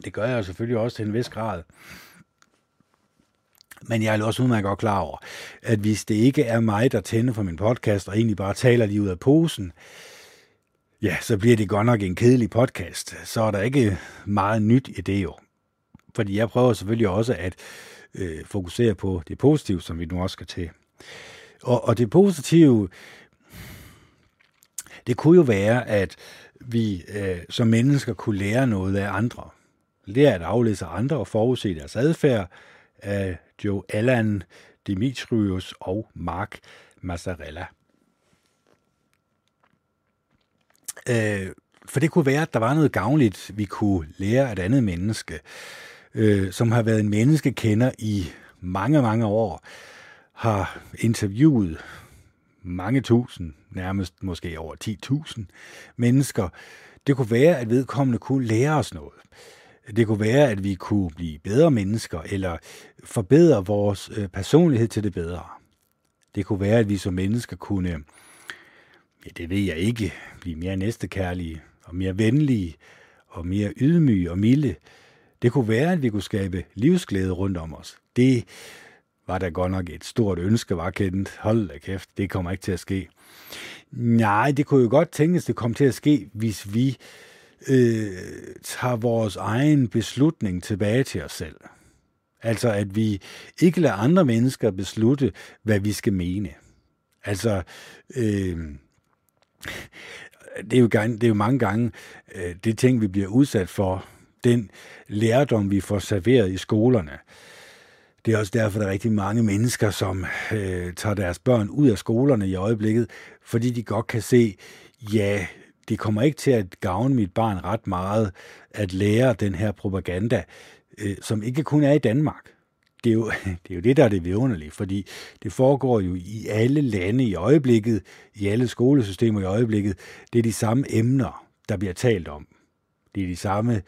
det gør jeg selvfølgelig også til en vis grad. Men jeg er også udmærket godt klar over, at hvis det ikke er mig, der tænder for min podcast, og egentlig bare taler lige ud af posen, ja, så bliver det godt nok en kedelig podcast. Så er der ikke meget nyt i det jo. Fordi jeg prøver selvfølgelig også at øh, fokusere på det positive, som vi nu også skal til. Og, og det positive, det kunne jo være, at vi øh, som mennesker kunne lære noget af andre. Lære at aflæse andre og forudse deres adfærd af Joe Allan, Dimitrius og Mark Mazzarella. Øh, for det kunne være, at der var noget gavnligt, vi kunne lære af et andet menneske, øh, som har været en menneskekender i mange, mange år, har interviewet mange tusind, nærmest måske over 10.000 mennesker. Det kunne være, at vedkommende kunne lære os noget. Det kunne være, at vi kunne blive bedre mennesker, eller forbedre vores øh, personlighed til det bedre. Det kunne være, at vi som mennesker kunne, ja, det ved jeg ikke, blive mere næstekærlige, og mere venlige, og mere ydmyge og milde. Det kunne være, at vi kunne skabe livsglæde rundt om os. Det var der godt nok et stort ønske, var kendt. Hold da kæft, det kommer ikke til at ske. Nej, det kunne jo godt tænkes, det kom til at ske, hvis vi øh, tager vores egen beslutning tilbage til os selv. Altså, at vi ikke lader andre mennesker beslutte, hvad vi skal mene. Altså, øh, det, er jo, det er jo mange gange øh, det ting, vi bliver udsat for, den lærdom, vi får serveret i skolerne. Det er også derfor, der er rigtig mange mennesker, som øh, tager deres børn ud af skolerne i øjeblikket, fordi de godt kan se, ja, det kommer ikke til at gavne mit barn ret meget at lære den her propaganda, øh, som ikke kun er i Danmark. Det er, jo, det er jo det, der er det vidunderlige, fordi det foregår jo i alle lande i øjeblikket, i alle skolesystemer i øjeblikket. Det er de samme emner, der bliver talt om. Det er de samme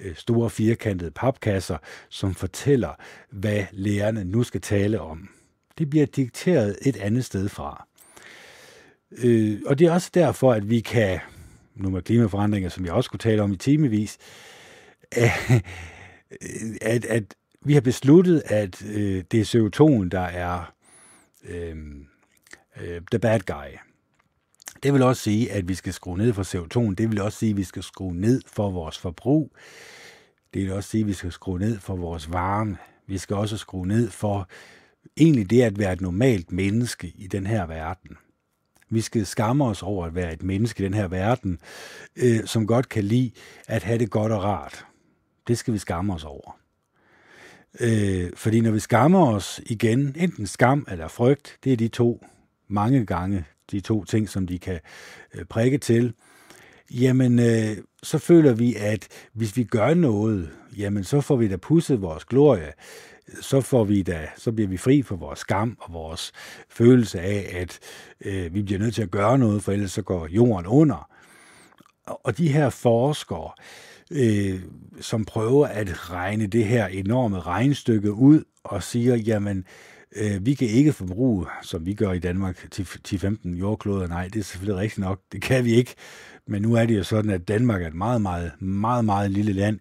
øh, store firkantede papkasser, som fortæller, hvad lærerne nu skal tale om. Det bliver dikteret et andet sted fra. Øh, og det er også derfor, at vi kan nu med klimaforandringer, som jeg også kunne tale om i timevis, at, at vi har besluttet, at øh, det er CO2, der er øh, øh, the bad guy. Det vil også sige, at vi skal skrue ned for CO2. Det vil også sige, at vi skal skrue ned for vores forbrug. Det vil også sige, at vi skal skrue ned for vores varme. Vi skal også skrue ned for egentlig det at være et normalt menneske i den her verden. Vi skal skamme os over at være et menneske i den her verden, øh, som godt kan lide at have det godt og rart. Det skal vi skamme os over. Øh, fordi når vi skammer os igen, enten skam eller frygt, det er de to mange gange, de to ting, som de kan øh, prikke til, jamen øh, så føler vi, at hvis vi gør noget, jamen så får vi da pusset vores glorie så får vi da, så bliver vi fri for vores skam og vores følelse af, at øh, vi bliver nødt til at gøre noget, for ellers så går jorden under. Og de her forskere, øh, Øh, som prøver at regne det her enorme regnstykke ud og siger, jamen, Øh, vi kan ikke forbruge, som vi gør i Danmark, til 10-15 jordkloder. Nej, det er selvfølgelig rigtigt nok. Det kan vi ikke. Men nu er det jo sådan, at Danmark er et meget, meget, meget, meget lille land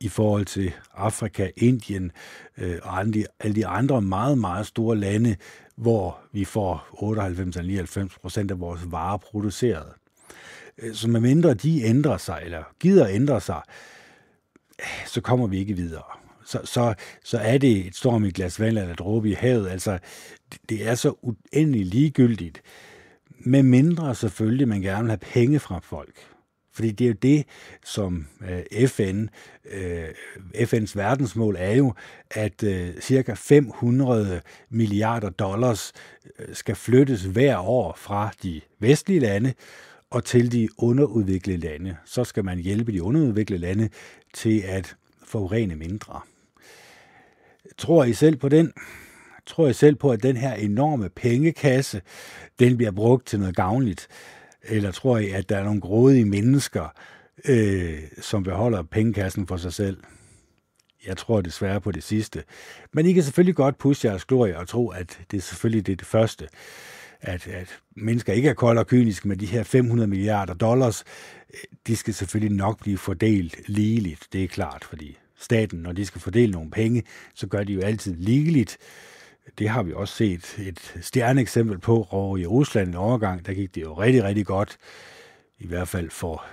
i forhold til Afrika, Indien øh, og alle de, alle de andre meget, meget store lande, hvor vi får 98-99 procent af vores varer produceret. Så så medmindre de ændrer sig, eller gider ændre sig, så kommer vi ikke videre. Så, så, så er det et storm i et glas vand eller et dråbe i havet. Altså, det, det er så uendelig ligegyldigt. Med mindre selvfølgelig, man gerne vil have penge fra folk. Fordi det er jo det, som øh, FN, øh, FN's verdensmål er jo, at cirka 500 milliarder dollars skal flyttes hver år fra de vestlige lande og til de underudviklede lande. Så skal man hjælpe de underudviklede lande til at forurene mindre. Tror I selv på den? Tror I selv på, at den her enorme pengekasse, den bliver brugt til noget gavnligt? Eller tror I, at der er nogle grådige mennesker, øh, som beholder pengekassen for sig selv? Jeg tror desværre på det sidste. Men I kan selvfølgelig godt pushe jeres glorie og tro, at det er selvfølgelig det, det første. At, at mennesker ikke er kolde og kyniske med de her 500 milliarder dollars. Øh, de skal selvfølgelig nok blive fordelt ligeligt, det er klart, fordi staten, når de skal fordele nogle penge, så gør de jo altid ligeligt. Det har vi også set et stjerneeksempel på over i Rusland en overgang. Der gik det jo rigtig, rigtig godt, i hvert fald for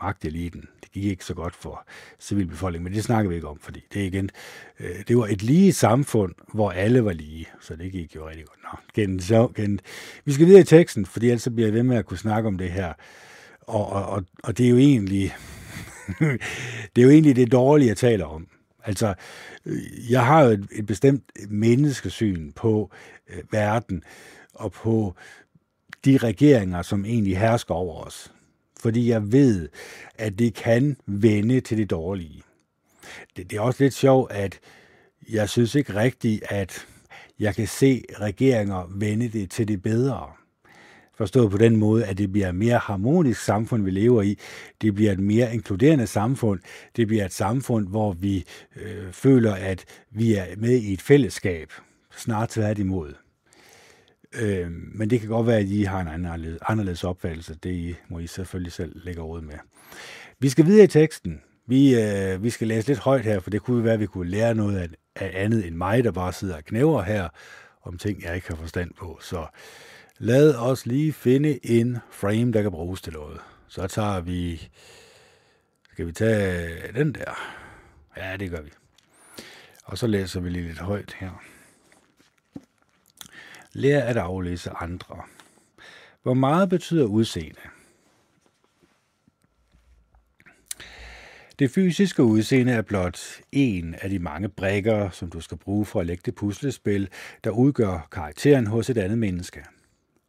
magteliten. Det gik ikke så godt for civilbefolkningen, men det snakker vi ikke om, fordi det igen, øh, det var et lige samfund, hvor alle var lige, så det gik jo rigtig godt. Nå, gen, så, gen. Vi skal videre i teksten, fordi ellers bliver jeg ved med at kunne snakke om det her. Og, og, og, og det er jo egentlig, det er jo egentlig det dårlige, jeg taler om. Altså, øh, jeg har jo et, et bestemt menneskesyn på øh, verden og på de regeringer, som egentlig hersker over os. Fordi jeg ved, at det kan vende til det dårlige. Det, det er også lidt sjovt, at jeg synes ikke rigtigt, at jeg kan se regeringer vende det til det bedre. Forstået på den måde, at det bliver et mere harmonisk samfund, vi lever i. Det bliver et mere inkluderende samfund. Det bliver et samfund, hvor vi øh, føler, at vi er med i et fællesskab. Snart tværtimod. Øh, men det kan godt være, at I har en anderledes, anderledes opfattelse. Det må I selvfølgelig selv lægge råd med. Vi skal videre i teksten. Vi, øh, vi skal læse lidt højt her, for det kunne være, at vi kunne lære noget af, af andet end mig, der bare sidder og knæver her om ting, jeg ikke har forstand på. Så Lad os lige finde en frame, der kan bruges til noget. Så tager vi... Skal vi tage den der? Ja, det gør vi. Og så læser vi lige lidt højt her. Lær at aflæse andre. Hvor meget betyder udseende? Det fysiske udseende er blot en af de mange brækker, som du skal bruge for at lægge det puslespil, der udgør karakteren hos et andet menneske –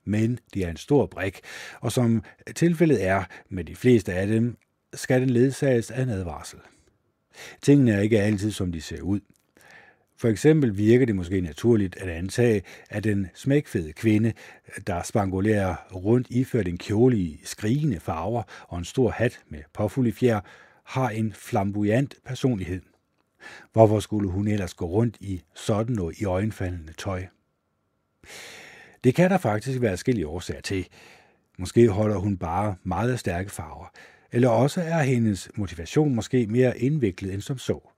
men det er en stor brik, og som tilfældet er med de fleste af dem, skal den ledsages af en advarsel. Tingene er ikke altid, som de ser ud. For eksempel virker det måske naturligt at antage, at den smækfede kvinde, der spangulerer rundt iført en kjole i skrigende farver og en stor hat med påfuglefjer, har en flamboyant personlighed. Hvorfor skulle hun ellers gå rundt i sådan noget i øjenfaldende tøj? Det kan der faktisk være forskellige årsager til. Måske holder hun bare meget stærke farver, eller også er hendes motivation måske mere indviklet end som så.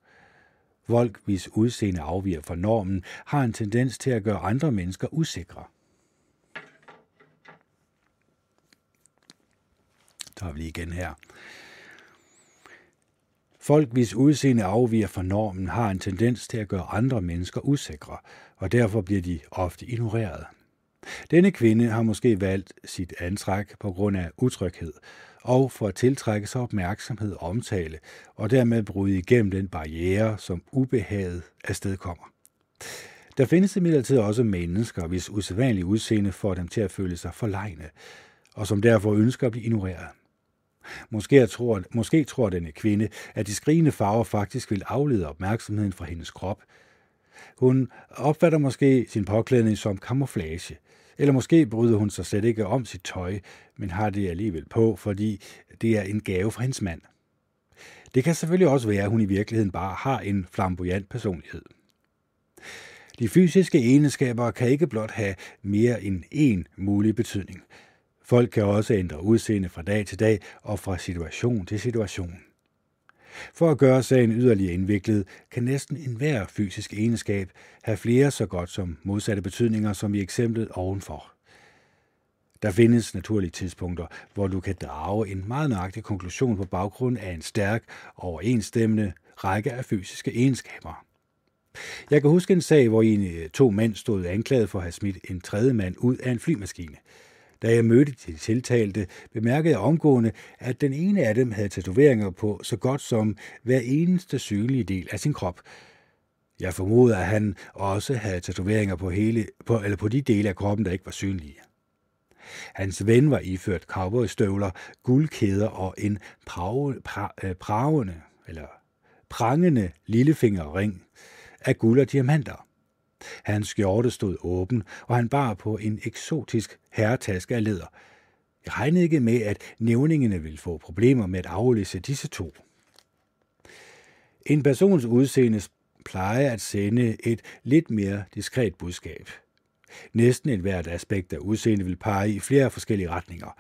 Folk, hvis udseende afviger fra normen, har en tendens til at gøre andre mennesker usikre. Der har vi lige igen her. Folk, hvis udseende afviger fra normen, har en tendens til at gøre andre mennesker usikre, og derfor bliver de ofte ignoreret. Denne kvinde har måske valgt sit antræk på grund af utryghed, og for at tiltrække sig opmærksomhed og omtale, og dermed bryde igennem den barriere, som ubehaget afstedkommer. Der findes imidlertid også mennesker, hvis usædvanlige udseende får dem til at føle sig forlegne, og som derfor ønsker at blive ignoreret. Måske tror, måske tror denne kvinde, at de skrigende farver faktisk vil aflede opmærksomheden fra hendes krop. Hun opfatter måske sin påklædning som camouflage – eller måske bryder hun sig slet ikke om sit tøj, men har det alligevel på, fordi det er en gave fra hendes mand. Det kan selvfølgelig også være, at hun i virkeligheden bare har en flamboyant personlighed. De fysiske egenskaber kan ikke blot have mere end én mulig betydning. Folk kan også ændre udseende fra dag til dag og fra situation til situation. For at gøre sagen yderligere indviklet, kan næsten enhver fysisk egenskab have flere så godt som modsatte betydninger, som i eksemplet ovenfor. Der findes naturlige tidspunkter, hvor du kan drage en meget nøjagtig konklusion på baggrund af en stærk overensstemmende række af fysiske egenskaber. Jeg kan huske en sag, hvor en øh, to mænd stod anklaget for at have smidt en tredje mand ud af en flymaskine. Da jeg mødte de tiltalte, bemærkede jeg omgående, at den ene af dem havde tatoveringer på så godt som hver eneste synlige del af sin krop. Jeg formoder, at han også havde tatoveringer på, hele, på, eller på de dele af kroppen, der ikke var synlige. Hans ven var iført cowboystøvler, guldkæder og en prave, pra, øh, pravende, eller prangende lillefingerring af guld og diamanter. Hans skjorte stod åben, og han bar på en eksotisk herretaske af læder. Jeg regnede ikke med, at nævningene ville få problemer med at aflæse disse to. En persons udseende plejer at sende et lidt mere diskret budskab. Næsten et hvert aspekt af udseende vil pege i flere forskellige retninger.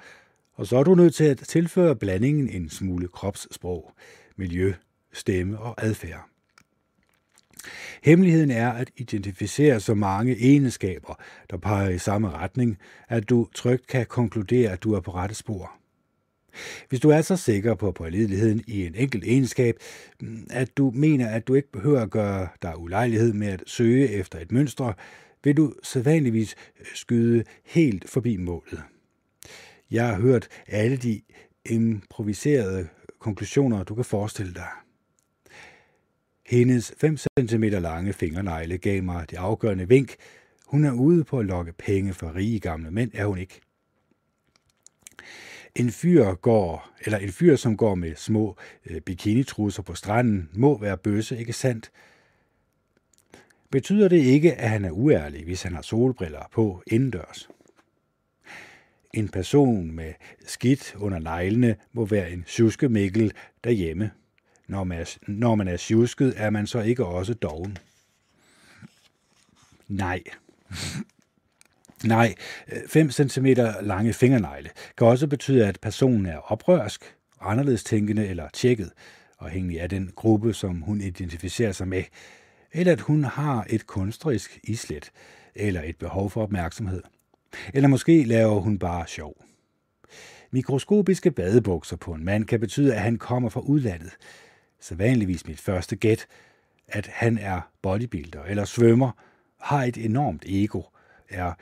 Og så er du nødt til at tilføre blandingen en smule kropssprog, miljø, stemme og adfærd. Hemmeligheden er at identificere så mange egenskaber, der peger i samme retning, at du trygt kan konkludere, at du er på rette spor. Hvis du er så sikker på pålideligheden i en enkelt egenskab, mm, at du mener, at du ikke behøver at gøre dig ulejlighed med at søge efter et mønster, vil du sædvanligvis skyde helt forbi målet. Jeg har hørt alle de improviserede konklusioner, du kan forestille dig. Hendes 5 cm lange fingernegle gav mig det afgørende vink. Hun er ude på at lokke penge for rige gamle mænd, er hun ikke. En fyr går, eller en fyr, som går med små øh, bikinitrusser på stranden, må være bøsse, ikke sandt? Betyder det ikke, at han er uærlig, hvis han har solbriller på indendørs? En person med skidt under neglene må være en suske Mikkel derhjemme. Når man, er, når man er sjusket, er man så ikke også doven? Nej. Nej, 5 cm lange fingernegle kan også betyde, at personen er oprørsk, anderledes tænkende eller tjekket, afhængig af den gruppe, som hun identificerer sig med, eller at hun har et kunstnerisk islet, eller et behov for opmærksomhed. Eller måske laver hun bare sjov. Mikroskopiske badebukser på en mand kan betyde, at han kommer fra udlandet, sædvanligvis mit første gæt, at han er bodybuilder eller svømmer, har et enormt ego, er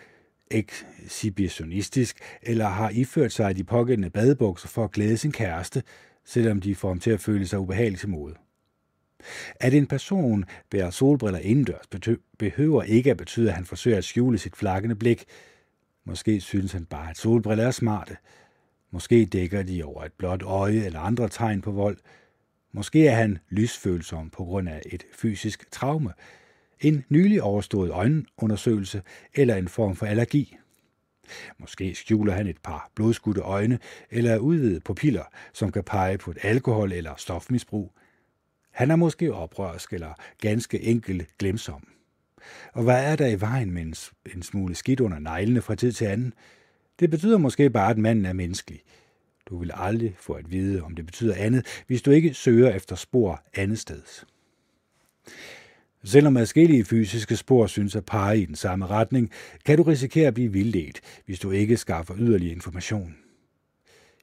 exhibitionistisk eller har iført sig de pågældende badebukser for at glæde sin kæreste, selvom de får ham til at føle sig ubehagelig til mode. At en person bærer solbriller indendørs behøver ikke at betyde, at han forsøger at skjule sit flakkende blik. Måske synes han bare, at solbriller er smarte. Måske dækker de over et blåt øje eller andre tegn på vold – Måske er han lysfølsom på grund af et fysisk traume, en nylig overstået øjenundersøgelse eller en form for allergi. Måske skjuler han et par blodskudte øjne eller udvidede pupiller, som kan pege på et alkohol- eller stofmisbrug. Han er måske oprørsk eller ganske enkelt glemsom. Og hvad er der i vejen med en smule skidt under neglene fra tid til anden? Det betyder måske bare, at manden er menneskelig, du vil aldrig få at vide, om det betyder andet, hvis du ikke søger efter spor andet sted. Selvom adskillige fysiske spor synes at pege i den samme retning, kan du risikere at blive vildledt, hvis du ikke skaffer yderligere information.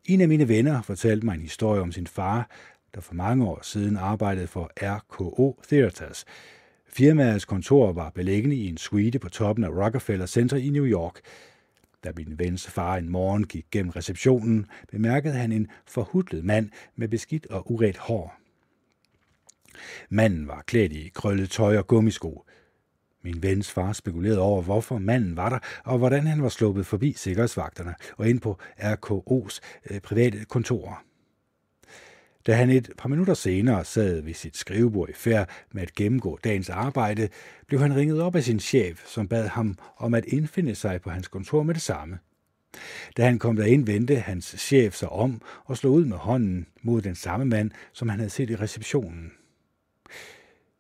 En af mine venner fortalte mig en historie om sin far, der for mange år siden arbejdede for RKO Theaters. Firmaets kontor var beliggende i en suite på toppen af Rockefeller Center i New York – da min vens far en morgen gik gennem receptionen, bemærkede han en forhudlet mand med beskidt og uret hår. Manden var klædt i krøllet tøj og gummisko. Min vens far spekulerede over, hvorfor manden var der, og hvordan han var sluppet forbi sikkerhedsvagterne og ind på RKO's øh, private kontorer. Da han et par minutter senere sad ved sit skrivebord i færd med at gennemgå dagens arbejde, blev han ringet op af sin chef, som bad ham om at indfinde sig på hans kontor med det samme. Da han kom derind, vendte hans chef sig om og slog ud med hånden mod den samme mand, som han havde set i receptionen.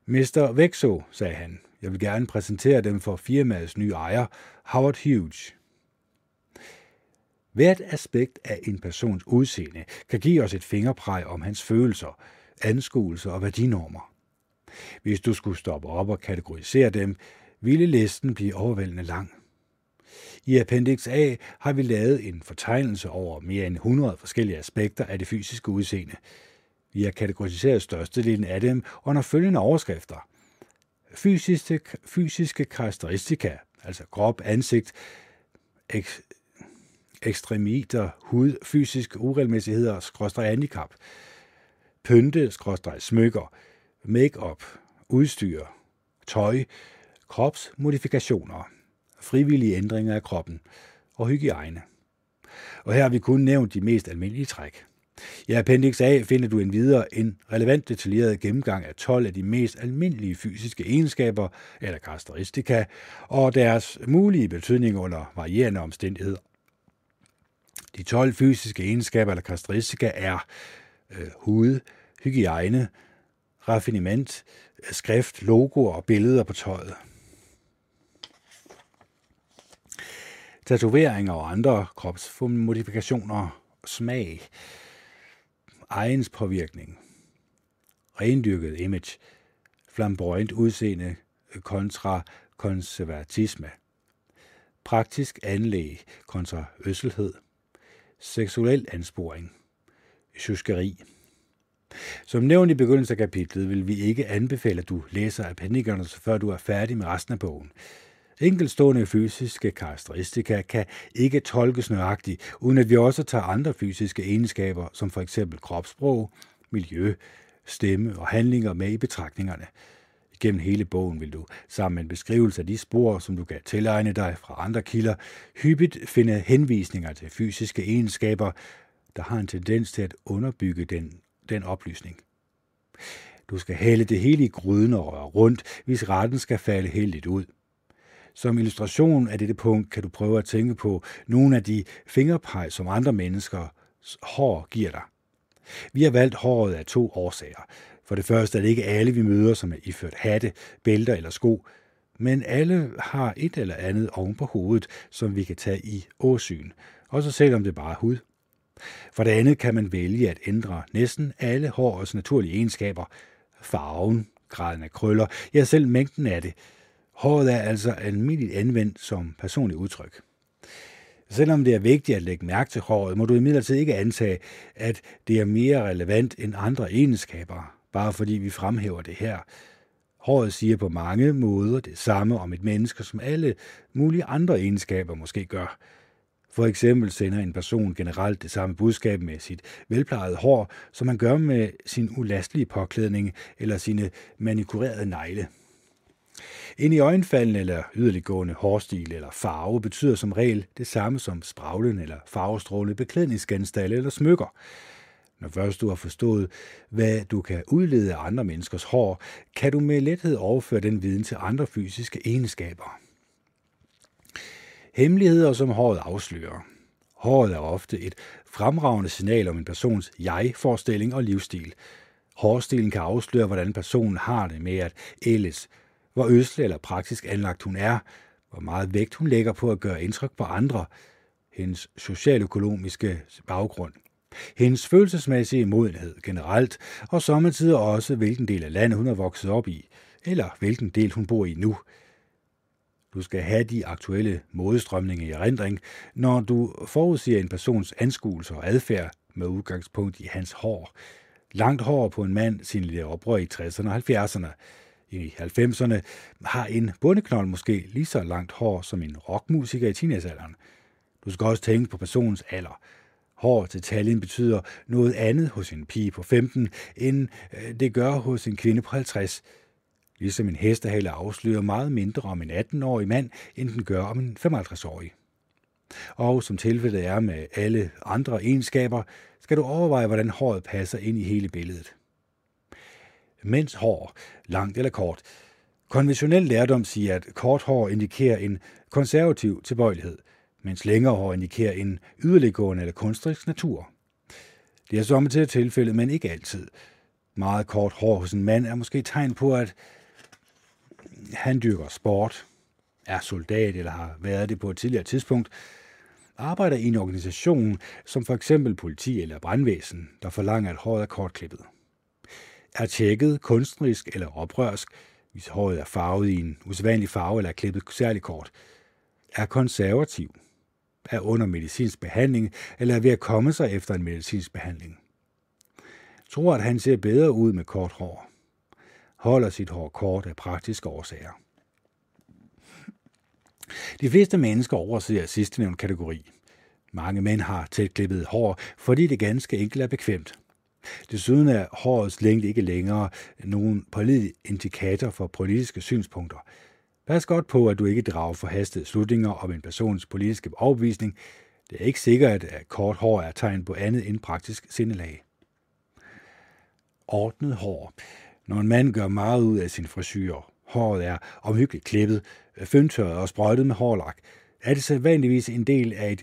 Mr. Vexo, sagde han, Jeg vil gerne præsentere dem for firmaets nye ejer, Howard Hughes. Hvert aspekt af en persons udseende kan give os et fingerpræg om hans følelser, anskuelser og værdinormer. Hvis du skulle stoppe op og kategorisere dem, ville listen blive overvældende lang. I Appendix A har vi lavet en fortegnelse over mere end 100 forskellige aspekter af det fysiske udseende. Vi har kategoriseret størstedelen af dem under følgende overskrifter. Fysiske, fysiske karakteristika, altså krop, ansigt, ekstremiter, hud, fysisk uregelmæssigheder, skråstrej handicap, pynte, skråstrej smykker, make-up, udstyr, tøj, kropsmodifikationer, frivillige ændringer af kroppen og hygiejne. Og her har vi kun nævnt de mest almindelige træk. I Appendix A finder du en videre en relevant detaljeret gennemgang af 12 af de mest almindelige fysiske egenskaber eller karakteristika og deres mulige betydning under varierende omstændigheder. De 12 fysiske egenskaber eller karakteristika er øh, hud, hygiejne, raffinement, skrift, logoer og billeder på tøjet. Tatoveringer og andre kropsmodifikationer, smag, egens påvirkning, rendyrket image, flamboyant udseende kontra konservatisme, praktisk anlæg kontra øsselhed, seksuel ansporing, sjuskeri. Som nævnt i begyndelsen af kapitlet vil vi ikke anbefale, at du læser appendikerne, før du er færdig med resten af bogen. Enkeltstående fysiske karakteristika kan ikke tolkes nøjagtigt, uden at vi også tager andre fysiske egenskaber, som for eksempel kropssprog, miljø, stemme og handlinger med i betragtningerne. Gennem hele bogen vil du, sammen med en beskrivelse af de spor, som du kan tilegne dig fra andre kilder, hyppigt finde henvisninger til fysiske egenskaber, der har en tendens til at underbygge den, den oplysning. Du skal hælde det hele i gryden og røre rundt, hvis retten skal falde heldigt ud. Som illustration af dette punkt kan du prøve at tænke på nogle af de fingerpeg, som andre menneskers hår giver dig. Vi har valgt håret af to årsager. For det første er det ikke alle, vi møder, som er iført hatte, bælter eller sko, men alle har et eller andet oven på hovedet, som vi kan tage i åsyn, også selvom det bare er hud. For det andet kan man vælge at ændre næsten alle hårets naturlige egenskaber, farven, graden af krøller, ja selv mængden af det, Håret er altså almindeligt anvendt som personligt udtryk. Selvom det er vigtigt at lægge mærke til håret, må du imidlertid ikke antage, at det er mere relevant end andre egenskaber, bare fordi vi fremhæver det her. Håret siger på mange måder det samme om et menneske, som alle mulige andre egenskaber måske gør. For eksempel sender en person generelt det samme budskab med sit velplejede hår, som man gør med sin ulastelige påklædning eller sine manikurerede negle. En i øjenfaldende eller yderliggående hårstil eller farve betyder som regel det samme som spraglen eller farvestrålende beklædningsgenstande eller smykker. Når først du har forstået, hvad du kan udlede af andre menneskers hår, kan du med lethed overføre den viden til andre fysiske egenskaber. Hemmeligheder, som håret afslører. Håret er ofte et fremragende signal om en persons jeg-forestilling og livsstil. Hårstilen kan afsløre, hvordan personen har det med at ældes, hvor øsle eller praktisk anlagt hun er, hvor meget vægt hun lægger på at gøre indtryk på andre, hendes socialøkonomiske baggrund, hendes følelsesmæssige modenhed generelt, og sommetider også hvilken del af landet hun er vokset op i, eller hvilken del hun bor i nu. Du skal have de aktuelle modestrømninger i erindring, når du forudsiger en persons anskuelse og adfærd med udgangspunkt i hans hår. Langt hår på en mand sin oprør i 60'erne og 70'erne, i 90'erne har en bundeknold måske lige så langt hår som en rockmusiker i teenagealderen. Du skal også tænke på personens alder. Hår til taljen betyder noget andet hos en pige på 15, end øh, det gør hos en kvinde på 50. Ligesom en hestehale afslører meget mindre om en 18-årig mand, end den gør om en 55-årig. Og som tilfældet er med alle andre egenskaber, skal du overveje, hvordan håret passer ind i hele billedet mens hår, langt eller kort. Konventionel lærdom siger, at kort hår indikerer en konservativ tilbøjelighed, mens længere hår indikerer en yderliggående eller kunstnerisk natur. Det er samtidig tilfældet, men ikke altid. Meget kort hår hos en mand er måske tegn på, at Han dyrker sport, er soldat eller har været det på et tidligere tidspunkt, arbejder i en organisation som for eksempel politi eller brandvæsen, der forlanger, at håret er kortklippet. Er tjekket kunstnerisk eller oprørsk, hvis håret er farvet i en usædvanlig farve eller er klippet særlig kort. Er konservativ, er under medicinsk behandling eller er ved at komme sig efter en medicinsk behandling. Tror, at han ser bedre ud med kort hår. Holder sit hår kort af praktiske årsager. De fleste mennesker overser sidste nævnte kategori. Mange mænd har tætklippet hår, fordi det ganske enkelt er bekvemt. Desuden er hårets længde ikke længere nogen pålidelig indikator for politiske synspunkter. Pas godt på, at du ikke drager forhastede slutninger om en persons politiske overbevisning. Det er ikke sikkert, at kort hår er tegn på andet end praktisk sindelag. Ordnet hår. Når en mand gør meget ud af sin frisyr, håret er omhyggeligt klippet, føntørret og sprøjtet med hårlak, er det sædvanligvis en del af et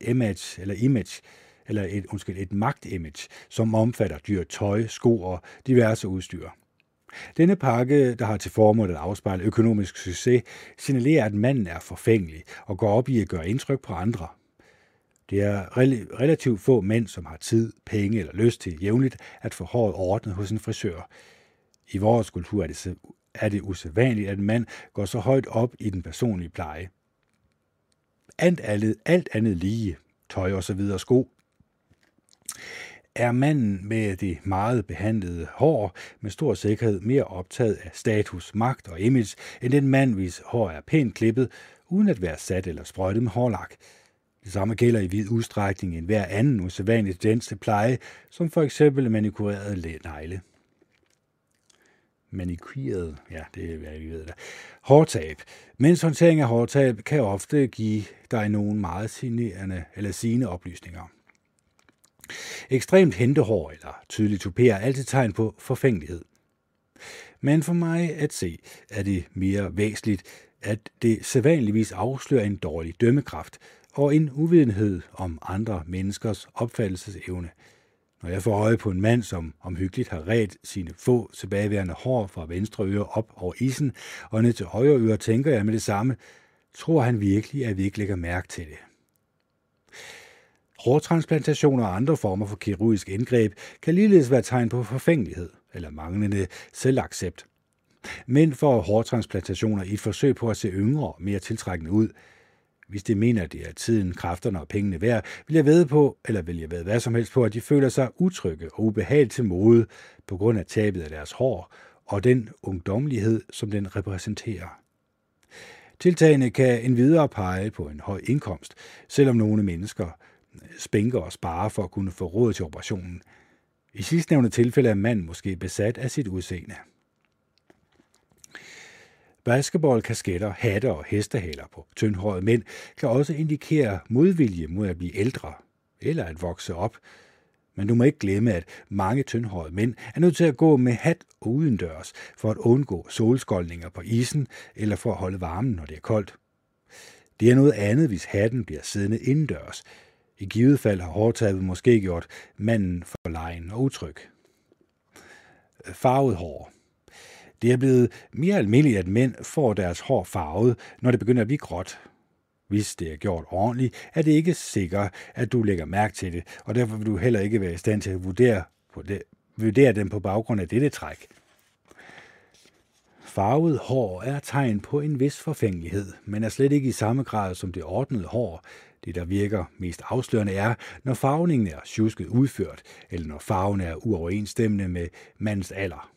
image, eller image, eller et, undskyld, et magtimage, som omfatter dyr tøj, sko og diverse udstyr. Denne pakke, der har til formål at afspejle økonomisk succes, signalerer, at manden er forfængelig og går op i at gøre indtryk på andre. Det er relativt få mænd, som har tid, penge eller lyst til jævnligt at få håret ordnet hos en frisør. I vores kultur er det, er det usædvanligt, at en mand går så højt op i den personlige pleje. Alt andet, alt andet lige, tøj og så videre sko, er manden med det meget behandlede hår med stor sikkerhed mere optaget af status, magt og image, end den mand, hvis hår er pænt klippet, uden at være sat eller sprøjtet med hårlak. Det samme gælder i vid udstrækning end hver anden usædvanlig tendens til pleje, som for eksempel manikureret negle. Manikyrede, ja, det er, hvad vi ved der. Hårtab. Mens håndtering af hårtab kan ofte give dig nogle meget signerende eller sigende oplysninger. Ekstremt hentehår eller tydelig tupé er altid tegn på forfængelighed. Men for mig at se er det mere væsentligt, at det sædvanligvis afslører en dårlig dømmekraft og en uvidenhed om andre menneskers opfattelsesevne. Når jeg får øje på en mand, som omhyggeligt har ret sine få tilbageværende hår fra venstre øre op over isen og ned til højre øre, tænker jeg med det samme, tror han virkelig, at vi ikke lægger mærke til det. Hårtransplantationer og andre former for kirurgisk indgreb kan ligeledes være tegn på forfængelighed eller manglende selvaccept. Mænd får hårtransplantationer i et forsøg på at se yngre og mere tiltrækkende ud. Hvis de mener, at det er tiden, kræfterne og pengene værd, vil jeg ved på, eller vil jeg ved hvad som helst på, at de føler sig utrygge og ubehageligt til mode på grund af tabet af deres hår og den ungdommelighed, som den repræsenterer. Tiltagene kan endvidere pege på en høj indkomst, selvom nogle mennesker spænker og sparer for at kunne få råd til operationen. I sidstnævnte tilfælde er manden måske besat af sit udseende. Basketball, kasketter, hatte og hestehaler på tyndhårede mænd kan også indikere modvilje mod at blive ældre eller at vokse op. Men du må ikke glemme, at mange tyndhårede mænd er nødt til at gå med hat udendørs for at undgå solskoldninger på isen eller for at holde varmen, når det er koldt. Det er noget andet, hvis hatten bliver siddende indendørs, i givet fald har hårtabet måske gjort manden for lejen og utryg. Farvet hår. Det er blevet mere almindeligt, at mænd får deres hår farvet, når det begynder at blive gråt. Hvis det er gjort ordentligt, er det ikke sikkert, at du lægger mærke til det, og derfor vil du heller ikke være i stand til at vurdere, på det, vurdere dem på baggrund af dette træk. Farvet hår er tegn på en vis forfængelighed, men er slet ikke i samme grad som det ordnede hår, det, der virker mest afslørende, er, når farvningen er tjusket udført, eller når farven er uoverensstemmende med mandens alder.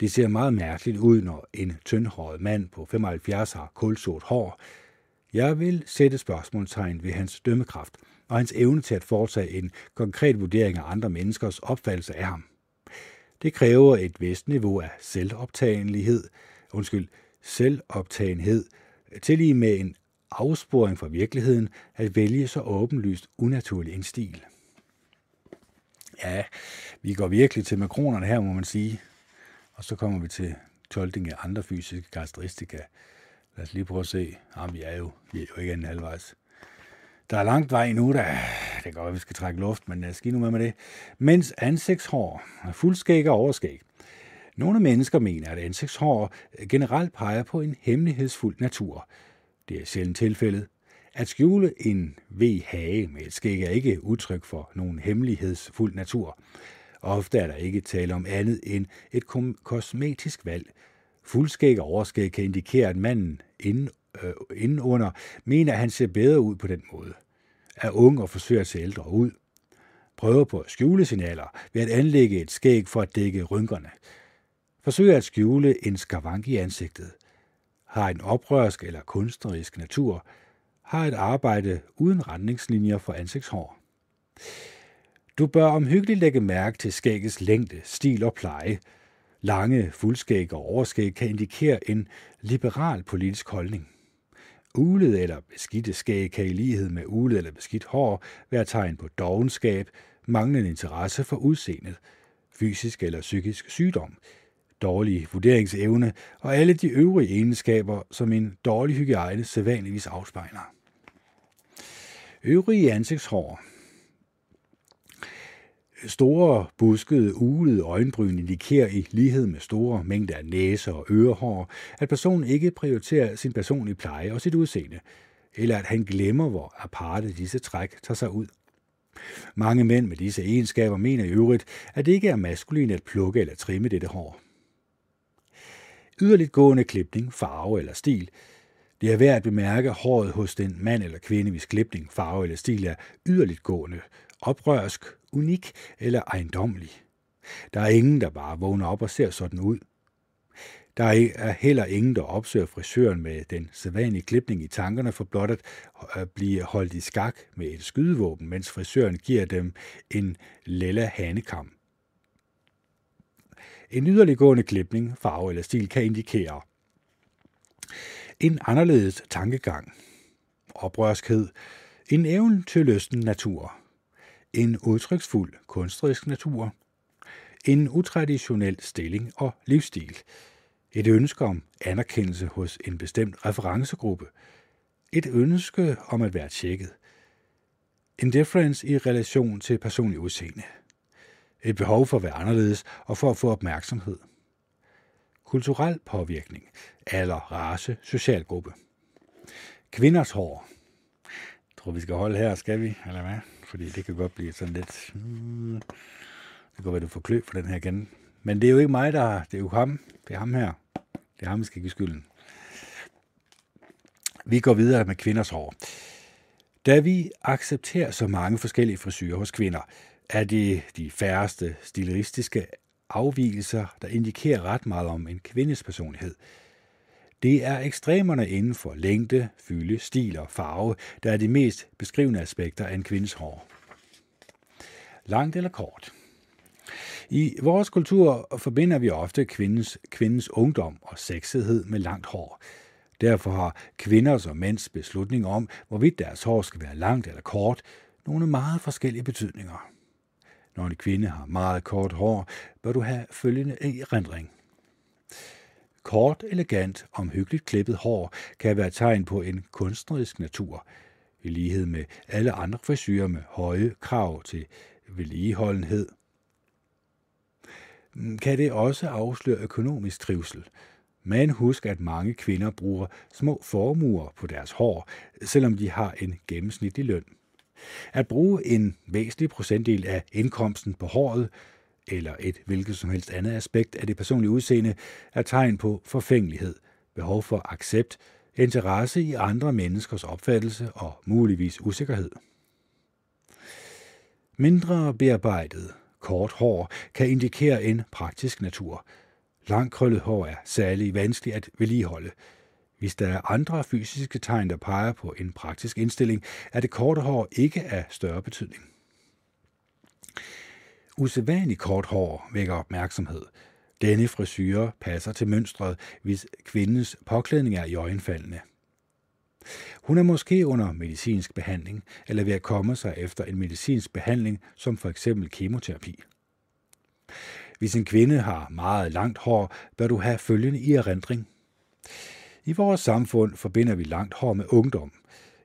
Det ser meget mærkeligt ud, når en tyndhåret mand på 75 har kulsort hår. Jeg vil sætte spørgsmålstegn ved hans dømmekraft og hans evne til at foretage en konkret vurdering af andre menneskers opfattelse af ham. Det kræver et vist niveau af selvoptagenhed, undskyld, selvoptagenhed, til lige med en afsporing fra virkeligheden at vælge så åbenlyst unaturlig en stil. Ja, vi går virkelig til makronerne her, må man sige. Og så kommer vi til tolkning af andre fysiske karakteristika. Lad os lige prøve at se. Jamen, vi er jo, vi er jo ikke anden halvvejs. Der er langt vej nu, der. Det kan godt at vi skal trække luft, men jeg skal nu med med det. Mens ansigtshår, fuldskæg og overskæg, Nogle mennesker mener, at ansigtshår generelt peger på en hemmelighedsfuld natur. Det er sjældent tilfældet. At skjule en V-hage med et skæg er ikke udtryk for nogen hemmelighedsfuld natur. Ofte er der ikke tale om andet end et kosmetisk valg. Fuldskæg og overskæg kan indikere, at manden inden, øh, indenunder mener, at han ser bedre ud på den måde. Er ung og forsøger at se ældre ud. Prøver på at skjule signaler ved at anlægge et skæg for at dække rynkerne. Forsøger at skjule en skavank i ansigtet. Har en oprørsk eller kunstnerisk natur. Har et arbejde uden retningslinjer for ansigtshår. Du bør omhyggeligt lægge mærke til skæggets længde, stil og pleje. Lange fuldskæg og overskæg kan indikere en liberal politisk holdning. Ulet eller beskidte skæg kan i lighed med ulet eller beskidt hår være tegn på dogenskab, manglende interesse for udseendet, fysisk eller psykisk sygdom, dårlig vurderingsevne og alle de øvrige egenskaber, som en dårlig hygiejne sædvanligvis afspejler. Øvrige ansigtshår Store, buskede, ulede øjenbryn indikerer i lighed med store mængder af næse og ørehår, at personen ikke prioriterer sin personlige pleje og sit udseende, eller at han glemmer, hvor aparte disse træk tager sig ud. Mange mænd med disse egenskaber mener i øvrigt, at det ikke er maskulin at plukke eller trimme dette hår. Yderligt gående klipning, farve eller stil. Det er værd at bemærke håret hos den mand eller kvinde, hvis klipning, farve eller stil er yderligt gående, oprørsk, unik eller ejendomlig. Der er ingen, der bare vågner op og ser sådan ud. Der er heller ingen, der opsøger frisøren med den sædvanlige klipning i tankerne for blot at blive holdt i skak med et skydevåben, mens frisøren giver dem en lilla hanekam. En yderliggående klipning, farve eller stil kan indikere en anderledes tankegang, oprørskhed, en eventyrlysten natur, en udtryksfuld kunstnerisk natur, en utraditionel stilling og livsstil, et ønske om anerkendelse hos en bestemt referencegruppe, et ønske om at være tjekket, en difference i relation til personlig udseende, et behov for at være anderledes og for at få opmærksomhed, kulturel påvirkning, alder, race, social gruppe. Kvinders hår. Jeg tror, vi skal holde her, skal vi? Eller hvad? fordi det kan godt blive sådan lidt... Hmm, det kan være, du får klø for den her igen. Men det er jo ikke mig, der... Det er jo ham. Det er ham her. Det er ham, vi skal give skylden. Vi går videre med kvinders hår. Da vi accepterer så mange forskellige frisyrer hos kvinder, er det de færreste stilistiske afvielser, der indikerer ret meget om en kvindes personlighed. Det er ekstremerne inden for længde, fylde, stil og farve, der er de mest beskrivende aspekter af en kvindes hår. Langt eller kort? I vores kultur forbinder vi ofte kvindens, kvindens ungdom og sexighed med langt hår. Derfor har kvinders og mænds beslutning om, hvorvidt deres hår skal være langt eller kort, nogle meget forskellige betydninger. Når en kvinde har meget kort hår, bør du have følgende erindring. Kort, elegant, omhyggeligt klippet hår kan være tegn på en kunstnerisk natur, i lighed med alle andre frisyrer med høje krav til vedligeholdenhed. Kan det også afsløre økonomisk trivsel? Men husk, at mange kvinder bruger små formuer på deres hår, selvom de har en gennemsnitlig løn. At bruge en væsentlig procentdel af indkomsten på håret eller et hvilket som helst andet aspekt af det personlige udseende, er tegn på forfængelighed, behov for accept, interesse i andre menneskers opfattelse og muligvis usikkerhed. Mindre bearbejdet, kort hår kan indikere en praktisk natur. Langkrøllet hår er særlig vanskeligt at vedligeholde. Hvis der er andre fysiske tegn, der peger på en praktisk indstilling, er det korte hår ikke af større betydning. Usædvanligt kort hår vækker opmærksomhed. Denne frisyre passer til mønstret, hvis kvindens påklædning er i øjenfaldende. Hun er måske under medicinsk behandling, eller ved at komme sig efter en medicinsk behandling, som for eksempel kemoterapi. Hvis en kvinde har meget langt hår, bør du have følgende i erindring. I vores samfund forbinder vi langt hår med ungdom.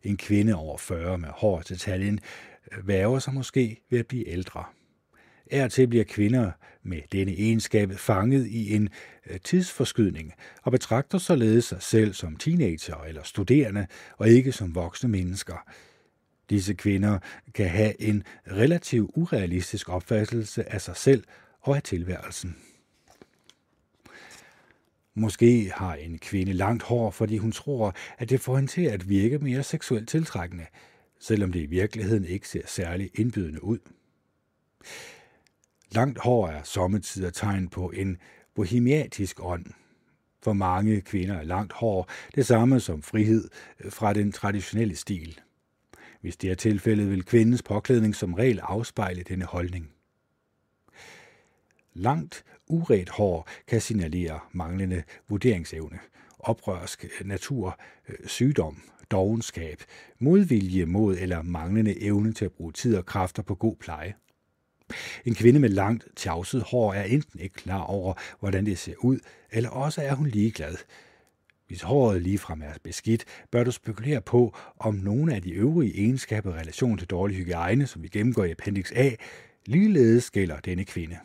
En kvinde over 40 med hår til taljen værger sig måske ved at blive ældre. Er til bliver kvinder med denne egenskab fanget i en øh, tidsforskydning og betragter således sig selv som teenager eller studerende og ikke som voksne mennesker. Disse kvinder kan have en relativ urealistisk opfattelse af sig selv og af tilværelsen. Måske har en kvinde langt hår, fordi hun tror, at det får hende til at virke mere seksuelt tiltrækkende, selvom det i virkeligheden ikke ser særlig indbydende ud. Langt hår er sommetider tegn på en bohemiatisk ånd. For mange kvinder er langt hår det samme som frihed øh, fra den traditionelle stil. Hvis det er tilfældet, vil kvindens påklædning som regel afspejle denne holdning. Langt uret hår kan signalere manglende vurderingsevne, oprørsk natur, øh, sygdom, dogenskab, modvilje mod eller manglende evne til at bruge tid og kræfter på god pleje. En kvinde med langt tjavset hår er enten ikke klar over, hvordan det ser ud, eller også er hun ligeglad. Hvis håret ligefrem er beskidt, bør du spekulere på, om nogle af de øvrige egenskaber i relation til dårlig hygiejne, som vi gennemgår i Appendix A, ligeledes gælder denne kvinde.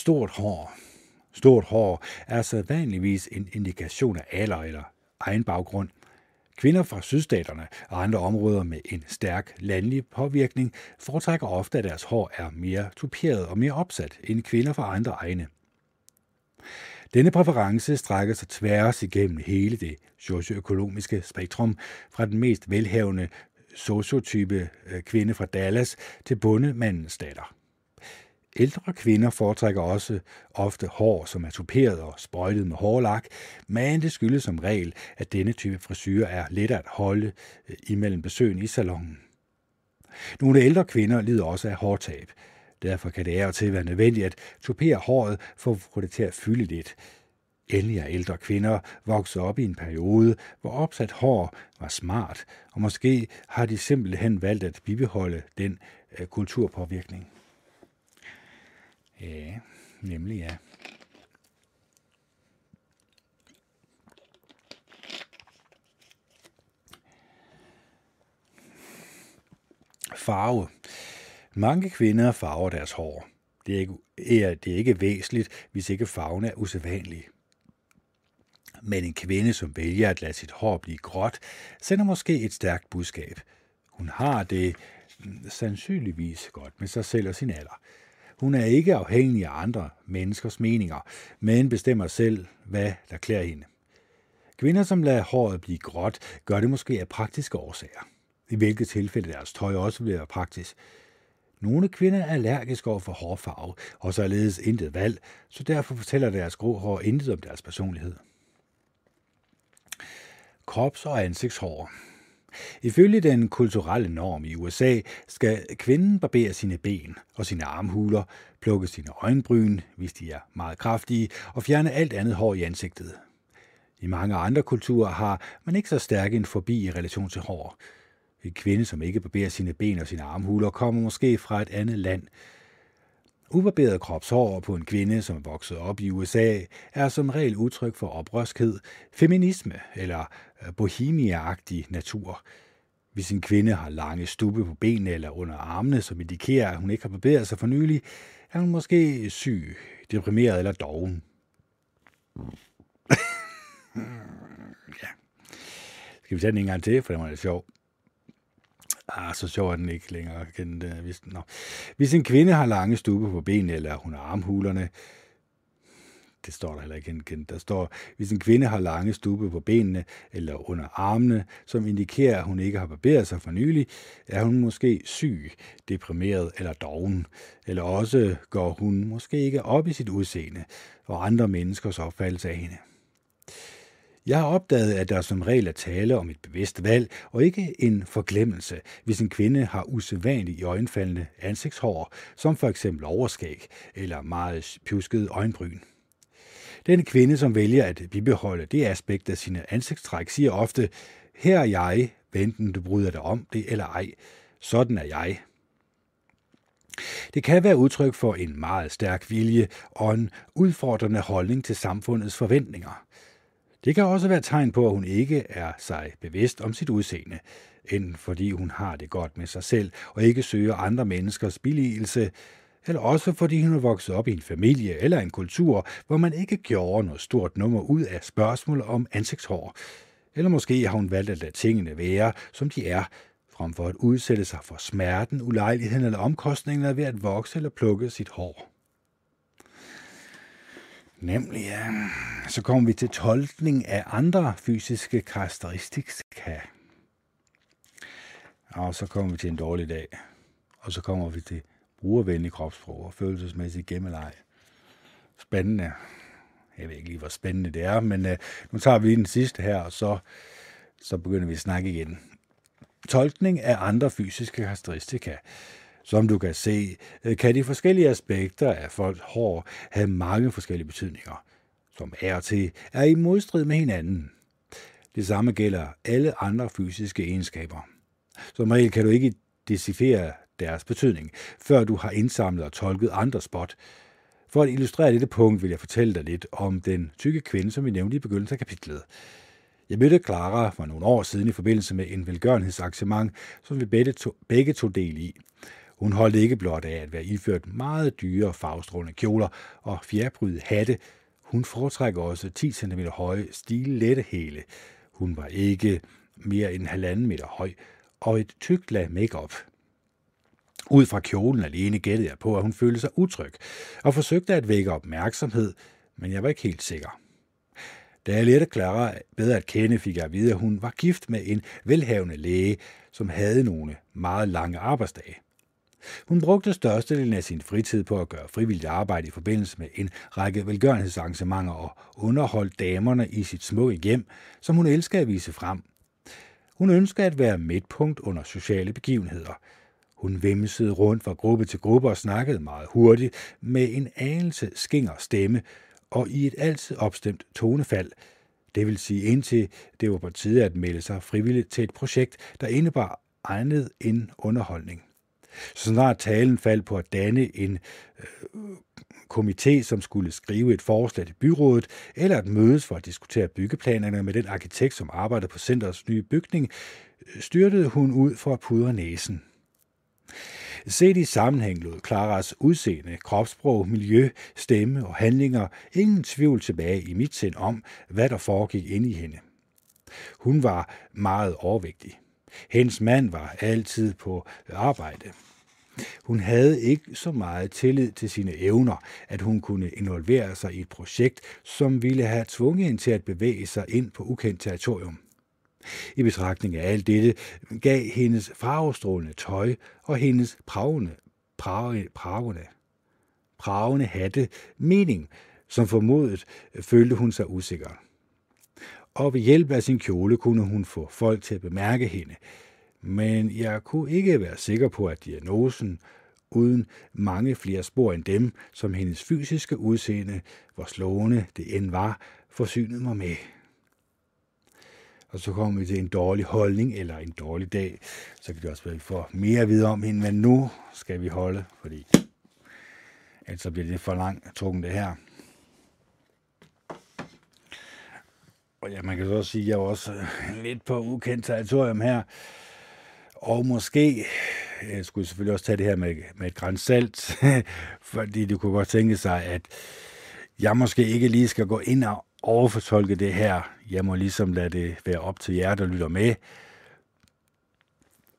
Stort hår. Stort hår er sædvanligvis en indikation af alder eller egen baggrund. Kvinder fra sydstaterne og andre områder med en stærk landlig påvirkning foretrækker ofte, at deres hår er mere tuperet og mere opsat end kvinder fra andre egne. Denne præference strækker sig tværs igennem hele det socioøkonomiske spektrum, fra den mest velhavende sociotype øh, kvinde fra Dallas til bondemandens datter. Ældre kvinder foretrækker også ofte hår, som er tuperet og sprøjtet med hårlak, men det skyldes som regel, at denne type frisyrer er let at holde øh, imellem besøgende i salongen. Nogle ældre kvinder lider også af hårtab. Derfor kan det af og til være nødvendigt at tupere håret for at få det til at fylde lidt. Endelig er ældre kvinder vokset op i en periode, hvor opsat hår var smart, og måske har de simpelthen valgt at bibeholde den øh, kulturpåvirkning. Ja, nemlig ja. Farve. Mange kvinder farver deres hår. Det er, ikke, er, det er ikke væsentligt, hvis ikke farven er usædvanlig. Men en kvinde, som vælger at lade sit hår blive gråt, sender måske et stærkt budskab. Hun har det mm, sandsynligvis godt med sig selv og sin alder. Hun er ikke afhængig af andre menneskers meninger, men bestemmer selv, hvad der klæder hende. Kvinder, som lader håret blive gråt, gør det måske af praktiske årsager. I hvilket tilfælde deres tøj også vil være praktisk. Nogle kvinder er allergiske over for hårfarve, og således intet valg, så derfor fortæller deres grå hår intet om deres personlighed. Krops- og ansigtshår Ifølge den kulturelle norm i USA skal kvinden barbere sine ben og sine armhuler, plukke sine øjenbryn, hvis de er meget kraftige, og fjerne alt andet hår i ansigtet. I mange andre kulturer har man ikke så stærk en forbi i relation til hår. En kvinde, som ikke barberer sine ben og sine armhuler, kommer måske fra et andet land. Ubarberet kropshår på en kvinde, som er vokset op i USA, er som regel udtryk for oprørskhed, feminisme eller øh, bohemia-agtig natur. Hvis en kvinde har lange stubbe på benene eller under armene, som indikerer, at hun ikke har barberet sig for nylig, er hun måske syg, deprimeret eller doven. ja. Skal vi tage den en gang til, for det var lidt sjov. Ah, så sjov er den ikke længere. Hvis, no. Hvis en kvinde har lange stube på benene, eller hun har armhulerne, det står der heller ikke igen. Der står, hvis en kvinde har lange stube på benene eller under armene, som indikerer, at hun ikke har barberet sig for nylig, er hun måske syg, deprimeret eller doven. Eller også går hun måske ikke op i sit udseende og andre menneskers opfattelse af hende. Jeg har opdaget, at der som regel er tale om et bevidst valg, og ikke en forglemmelse, hvis en kvinde har usædvanligt øjenfaldende ansigtshår, som for eksempel overskæg eller meget pjuskede øjenbryn. Den kvinde, som vælger at bibeholde det aspekt af sine ansigtstræk, siger ofte, her er jeg, venten du bryder dig om det eller ej. Sådan er jeg. Det kan være udtryk for en meget stærk vilje og en udfordrende holdning til samfundets forventninger. Det kan også være tegn på, at hun ikke er sig bevidst om sit udseende. enten fordi hun har det godt med sig selv og ikke søger andre menneskers billigelse, eller også fordi hun er vokset op i en familie eller en kultur, hvor man ikke gjorde noget stort nummer ud af spørgsmål om ansigtshår. Eller måske har hun valgt at lade tingene være, som de er, frem for at udsætte sig for smerten, ulejligheden eller omkostningen ved at vokse eller plukke sit hår. Nemlig, ja. Så kommer vi til tolkning af andre fysiske karakteristika. Og så kommer vi til en dårlig dag. Og så kommer vi til brugervenlig kropssprog og følelsesmæssig gemmeleje. Spændende. Jeg ved ikke lige, hvor spændende det er, men uh, nu tager vi lige den sidste her, og så, så begynder vi at snakke igen. Tolkning af andre fysiske karakteristika. Som du kan se, øh, kan de forskellige aspekter af folks hår have mange forskellige betydninger, som er til er i modstrid med hinanden. Det samme gælder alle andre fysiske egenskaber. Som regel kan du ikke decifrere deres betydning, før du har indsamlet og tolket andre spot. For at illustrere dette punkt vil jeg fortælle dig lidt om den tykke kvinde, som vi nævnte i begyndelsen af kapitlet. Jeg mødte Clara for nogle år siden i forbindelse med en velgørenhedsarrangement, som vi begge to, begge tog del i. Hun holdt ikke blot af at være iført meget dyre farvestrålende kjoler og fjerbrydede hatte. Hun foretrækker også 10 cm høje, stilette hæle. Hun var ikke mere end halvanden meter høj, og et tykt lag makeup. Ud fra kjolen alene gættede jeg på, at hun følte sig utryg, og forsøgte at vække opmærksomhed, men jeg var ikke helt sikker. Da jeg lærte Clara bedre at kende, fik jeg at vide, at hun var gift med en velhavende læge, som havde nogle meget lange arbejdsdage. Hun brugte størstedelen af sin fritid på at gøre frivilligt arbejde i forbindelse med en række velgørenhedsarrangementer og underholdt damerne i sit smukke hjem, som hun elskede at vise frem. Hun ønskede at være midtpunkt under sociale begivenheder. Hun vimsede rundt fra gruppe til gruppe og snakkede meget hurtigt med en anelse skinger stemme og i et altid opstemt tonefald. Det vil sige indtil det var på tide at melde sig frivilligt til et projekt, der indebar egnet en underholdning. Så snart talen faldt på at danne en øh, komité, som skulle skrive et forslag til byrådet, eller at mødes for at diskutere byggeplanerne med den arkitekt, som arbejdede på centrets nye bygning, øh, styrtede hun ud for at pudre næsen. Set i sammenhæng lod Claras udseende, kropssprog, miljø, stemme og handlinger ingen tvivl tilbage i mit sind om, hvad der foregik inde i hende. Hun var meget overvægtig. Hendes mand var altid på arbejde. Hun havde ikke så meget tillid til sine evner, at hun kunne involvere sig i et projekt, som ville have tvunget hende til at bevæge sig ind på ukendt territorium. I betragtning af alt dette gav hendes farvestrålende tøj og hendes pravende, pravende, pravende, pravende hatte mening, som formodet følte hun sig usikker og ved hjælp af sin kjole kunne hun få folk til at bemærke hende. Men jeg kunne ikke være sikker på, at diagnosen, uden mange flere spor end dem, som hendes fysiske udseende, hvor slående det end var, forsynede mig med. Og så kommer vi til en dårlig holdning eller en dårlig dag. Så kan det også være, at vi får mere at vide om hende, men nu skal vi holde, fordi ellers bliver det for langt trukken det her. Og ja, man kan så også sige, at jeg er også øh, lidt på ukendt territorium her. Og måske øh, jeg skulle selvfølgelig også tage det her med, med et græns salt, fordi du kunne godt tænke sig, at jeg måske ikke lige skal gå ind og overfortolke det her. Jeg må ligesom lade det være op til jer, der lytter med.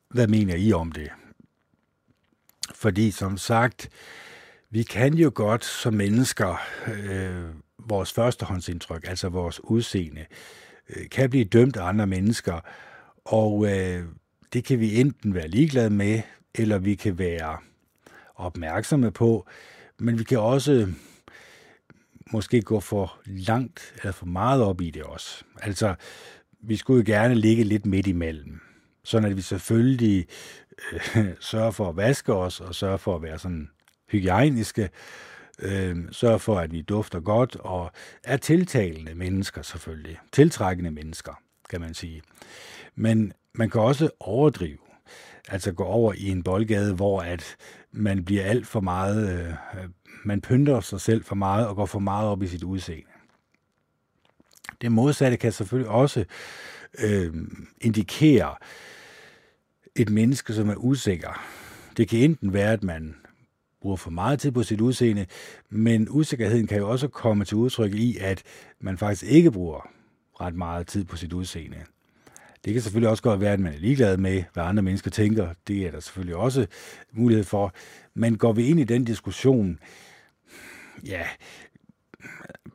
Hvad mener I om det? Fordi som sagt, vi kan jo godt som mennesker øh, vores førstehåndsindtryk, altså vores udseende, øh, kan blive dømt af andre mennesker, og øh, det kan vi enten være ligeglade med, eller vi kan være opmærksomme på, men vi kan også måske gå for langt eller for meget op i det også. Altså, vi skulle jo gerne ligge lidt midt imellem, sådan at vi selvfølgelig øh, sørger for at vaske os og sørger for at være sådan hygiejniske, øh, sørge for, at vi dufter godt, og er tiltalende mennesker selvfølgelig. Tiltrækkende mennesker, kan man sige. Men man kan også overdrive. Altså gå over i en boldgade, hvor at man bliver alt for meget, øh, man pynter sig selv for meget og går for meget op i sit udseende. Det modsatte kan selvfølgelig også øh, indikere et menneske, som er usikker. Det kan enten være, at man bruger for meget tid på sit udseende, men usikkerheden kan jo også komme til udtryk i, at man faktisk ikke bruger ret meget tid på sit udseende. Det kan selvfølgelig også godt være, at man er ligeglad med, hvad andre mennesker tænker. Det er der selvfølgelig også mulighed for. Men går vi ind i den diskussion, ja,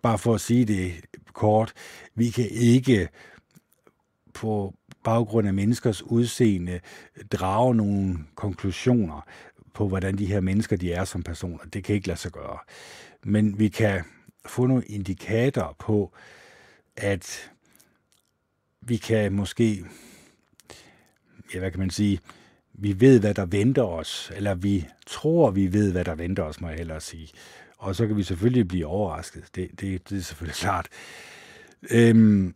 bare for at sige det kort, vi kan ikke på baggrund af menneskers udseende drage nogle konklusioner på, hvordan de her mennesker de er som personer. Det kan ikke lade sig gøre. Men vi kan få nogle indikatorer på, at vi kan måske, ja, hvad kan man sige, vi ved, hvad der venter os, eller vi tror, vi ved, hvad der venter os, må jeg hellere sige. Og så kan vi selvfølgelig blive overrasket. Det, det, det er selvfølgelig klart. Øhm,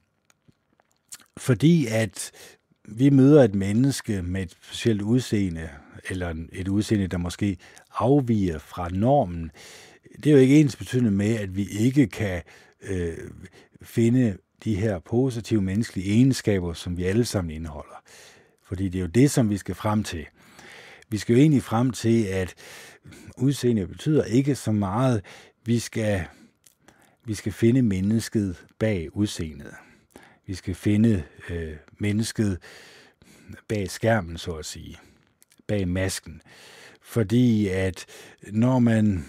fordi at vi møder et menneske med et specielt udseende, eller et udseende, der måske afviger fra normen, det er jo ikke ens betydende med, at vi ikke kan øh, finde de her positive menneskelige egenskaber, som vi alle sammen indeholder. Fordi det er jo det, som vi skal frem til. Vi skal jo egentlig frem til, at udseende betyder ikke så meget, vi skal, vi skal finde mennesket bag udseendet. Vi skal finde øh, mennesket bag skærmen, så at sige. Bag masken. Fordi at når man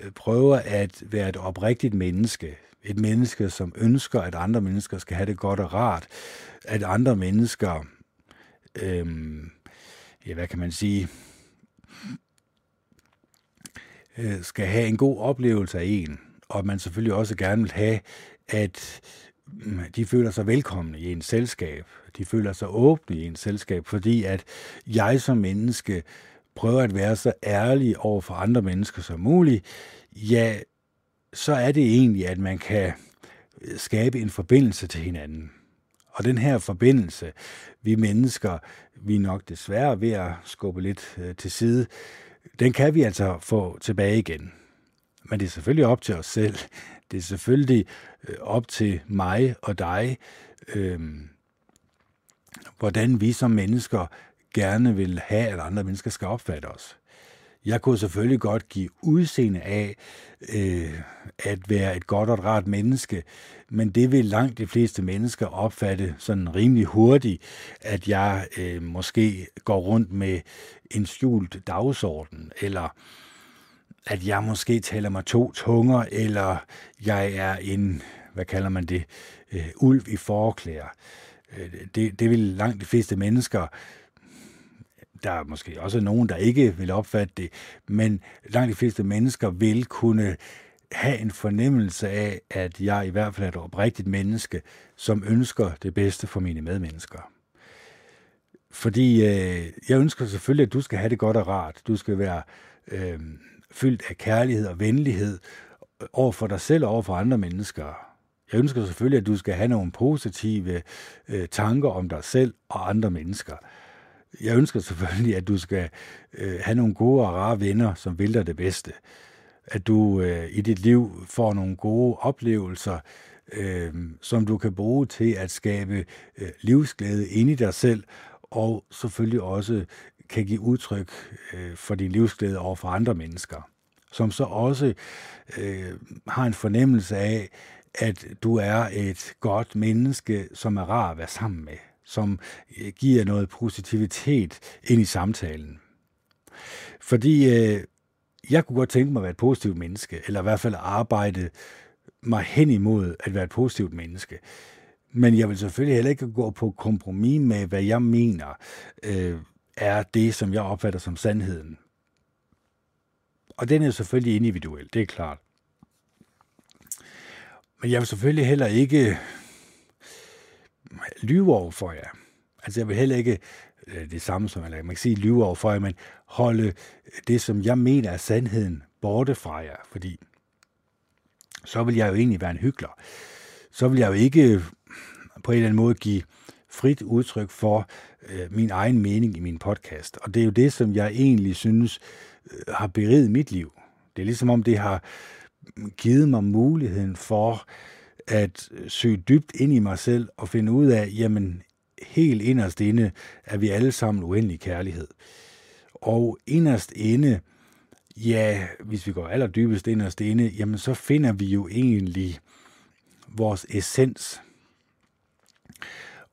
øh, prøver at være et oprigtigt menneske, et menneske, som ønsker, at andre mennesker skal have det godt og rart, at andre mennesker, øhm, ja, hvad kan man sige, øh, skal have en god oplevelse af en, og man selvfølgelig også gerne vil have, at mm, de føler sig velkomne i ens selskab. De føler sig åbne i en selskab, fordi at jeg som menneske prøver at være så ærlig over for andre mennesker som muligt, ja, så er det egentlig, at man kan skabe en forbindelse til hinanden. Og den her forbindelse, vi mennesker, vi er nok desværre ved at skubbe lidt øh, til side, den kan vi altså få tilbage igen. Men det er selvfølgelig op til os selv. Det er selvfølgelig øh, op til mig og dig, Øhm, hvordan vi som mennesker gerne vil have, at andre mennesker skal opfatte os. Jeg kunne selvfølgelig godt give udseende af øh, at være et godt og et rart menneske, men det vil langt de fleste mennesker opfatte sådan rimelig hurtigt, at jeg øh, måske går rundt med en skjult dagsorden, eller at jeg måske taler mig to tunger, eller jeg er en, hvad kalder man det, øh, ulv i forklæder. Øh, Øh, det, det vil langt de fleste mennesker der er måske også nogen, der ikke vil opfatte det, men langt de fleste mennesker vil kunne have en fornemmelse af, at jeg i hvert fald er et oprigtigt menneske, som ønsker det bedste for mine medmennesker. Fordi øh, jeg ønsker selvfølgelig, at du skal have det godt og rart. Du skal være øh, fyldt af kærlighed og venlighed øh, over for dig selv og over for andre mennesker. Jeg ønsker selvfølgelig, at du skal have nogle positive øh, tanker om dig selv og andre mennesker. Jeg ønsker selvfølgelig, at du skal øh, have nogle gode og rare venner, som vil dig det bedste. At du øh, i dit liv får nogle gode oplevelser, øh, som du kan bruge til at skabe øh, livsglæde ind i dig selv, og selvfølgelig også kan give udtryk øh, for din livsglæde over for andre mennesker, som så også øh, har en fornemmelse af, at du er et godt menneske, som er rar at være sammen med som øh, giver noget positivitet ind i samtalen. Fordi øh, jeg kunne godt tænke mig at være et positivt menneske, eller i hvert fald arbejde mig hen imod at være et positivt menneske. Men jeg vil selvfølgelig heller ikke gå på kompromis med, hvad jeg mener øh, er det, som jeg opfatter som sandheden. Og den er selvfølgelig individuel, det er klart. Men jeg vil selvfølgelig heller ikke øh, lyve over for jer. Altså jeg vil heller ikke øh, det samme som, eller man kan sige lyve over for jer, men holde øh, det, som jeg mener er sandheden, borte fra jer, fordi så vil jeg jo egentlig være en hyggelig. Så vil jeg jo ikke på en eller anden måde give frit udtryk for øh, min egen mening i min podcast. Og det er jo det, som jeg egentlig synes øh, har beriget mit liv. Det er ligesom om det har givet mig muligheden for at søge dybt ind i mig selv og finde ud af, jamen helt inderst inde er vi alle sammen uendelig kærlighed. Og inderst inde, ja, hvis vi går allerdybest inderst inde, jamen så finder vi jo egentlig vores essens.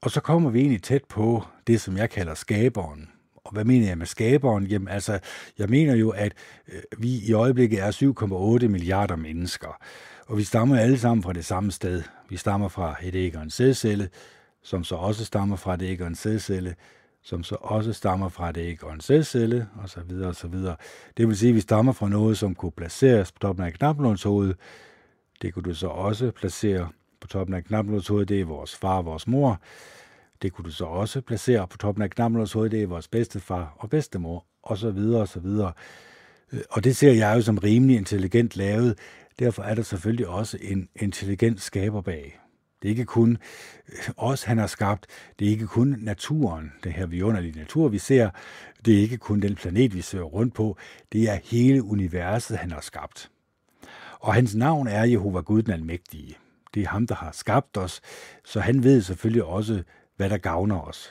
Og så kommer vi egentlig tæt på det, som jeg kalder skaberen. Og hvad mener jeg med skaberen? Jamen altså, jeg mener jo, at øh, vi i øjeblikket er 7,8 milliarder mennesker. Og vi stammer alle sammen fra det samme sted. Vi stammer fra et æg og en sædcelle, som så også stammer fra et æg og en sædcelle, som så også stammer fra et æg og en sædcelle, og så videre og så videre. Det vil sige, at vi stammer fra noget, som kunne placeres på toppen af knaplånshovedet. Det kunne du så også placere på toppen af knaplånshovedet. Det er vores far og vores mor. Det kunne du så også placere på toppen af knaplånshovedet. Det er vores bedstefar og bedstemor, og så videre og så videre. Øh, og det ser jeg jo som rimelig intelligent lavet. Derfor er der selvfølgelig også en intelligent skaber bag. Det er ikke kun øh, os, han har skabt. Det er ikke kun naturen, det her vidunderlige natur, vi ser. Det er ikke kun den planet, vi ser rundt på. Det er hele universet, han har skabt. Og hans navn er Jehova Gud den Almægtige. Det er ham, der har skabt os, så han ved selvfølgelig også, hvad der gavner os.